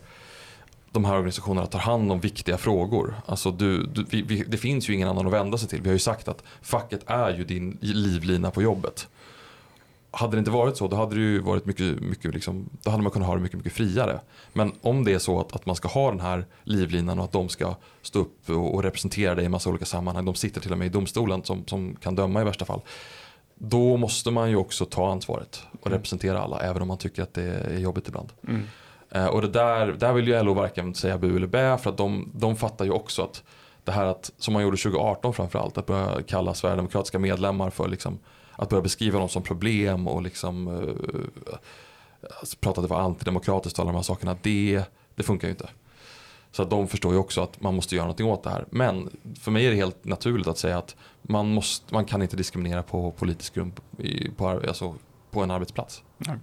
de här organisationerna tar hand om viktiga frågor. Alltså du, du, vi, vi, det finns ju ingen annan att vända sig till. Vi har ju sagt att facket är ju din livlina på jobbet. Hade det inte varit så då hade det ju varit mycket, mycket liksom, då hade man kunnat ha det mycket, mycket friare. Men om det är så att, att man ska ha den här livlinan och att de ska stå upp och, och representera dig i massa olika sammanhang. De sitter till och med i domstolen som, som kan döma i värsta fall. Då måste man ju också ta ansvaret och representera alla även om man tycker att det är jobbigt ibland. Mm. Eh, och det där, där vill ju LO varken säga bu eller bä för att de, de fattar ju också att det här att, som man gjorde 2018 framförallt, att börja kalla Sverigedemokratiska medlemmar för liksom, att börja beskriva dem som problem och liksom uh, prata att det var antidemokratiskt och alla de här sakerna, det, det funkar ju inte. Så att de förstår ju också att man måste göra någonting åt det här. Men för mig är det helt naturligt att säga att man, måste, man kan inte diskriminera på politisk grund i, på, alltså, på en arbetsplats. Nej.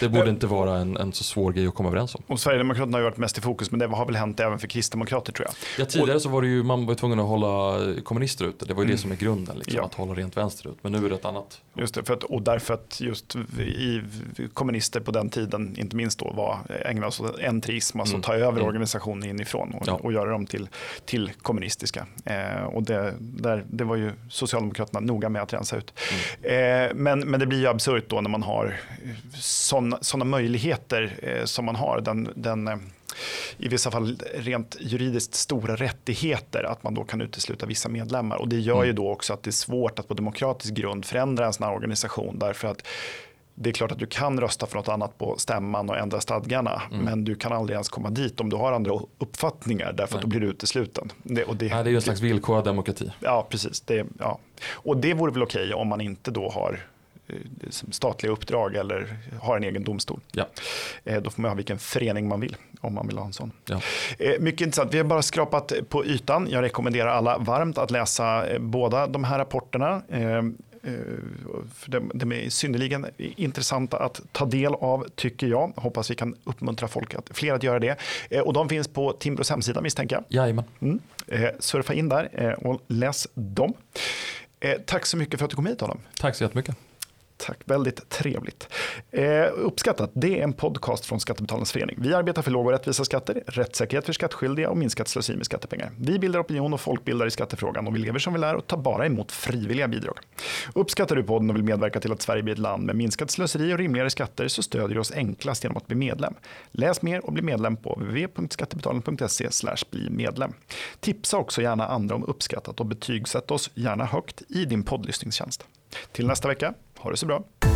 Det borde Eh, inte vara en, en så svår grej att komma överens om. Och Sverigedemokraterna har ju varit mest i fokus, men det har väl hänt även för kristdemokrater tror jag. Ja, tidigare så var det ju, man var tvungen att hålla kommunister ute. Det var ju Mm. det som är grunden, liksom, Ja. att hålla rent vänsterut. Men nu är det ett annat. Just det, för att, och därför att just i kommunister på den tiden, inte minst då, var ägnade sig åt entrism, alltså Mm. ta över Mm. organisationer inifrån och, Ja. och göra dem till, till kommunistiska. Eh, och det, där, det var ju Socialdemokraterna noga med att rensa ut. Mm. Eh, men, men det blir ju absurt då när man har sådana möjligheter eh, som man har. Den, den, eh, i vissa fall rent juridiskt stora rättigheter att man då kan utesluta vissa medlemmar. Och det gör Mm. ju då också att det är svårt att på demokratisk grund förändra en sån här organisation därför att det är klart att du kan rösta för något annat på stämman och ändra stadgarna, Mm. men du kan aldrig ens komma dit om du har andra uppfattningar därför att då blir du utesluten. Det, och det, Nej, det är ju en slags villkorad demokrati. Ja, precis. Det, ja. Och det vore väl okej om man inte då har statliga uppdrag eller har en egen domstol. Ja. Eh, Då får man ha vilken förening man vill om man vill ha en sån. Ja. Eh, Mycket intressant. Vi har bara skrapat på ytan. Jag rekommenderar alla varmt att läsa eh, båda de här rapporterna. Eh, eh, de, de är synnerligen intressanta att ta del av tycker jag. Hoppas vi kan uppmuntra folk att, fler att göra det. Eh, Och de finns på Timbros hemsida misstänker jag. Jajamän. Mm. Eh, surfa in där eh, och läs dem. Eh, tack så mycket för att du kom hit Adam. Tack så jättemycket. Tack, väldigt trevligt. Eh, uppskattat, det är en podcast från Skattebetalarnas förening. Vi arbetar för låga och rättvisa skatter, rättssäkerhet för skattskyldiga och minskat slöseri med skattepengar. Vi bildar opinion och folkbildar i skattefrågan och vi lever som vi lär och tar bara emot frivilliga bidrag. Uppskattar du podden och vill medverka till att Sverige blir ett land med minskat slöseri och rimligare skatter så stödjer du oss enklast genom att bli medlem. Läs mer och bli medlem på www.skattebetalarna.se bli medlem. Tipsa också gärna andra om uppskattat och betygsätt oss gärna högt i din poddlyssningstjänst. Till nästa vecka, ha det så bra.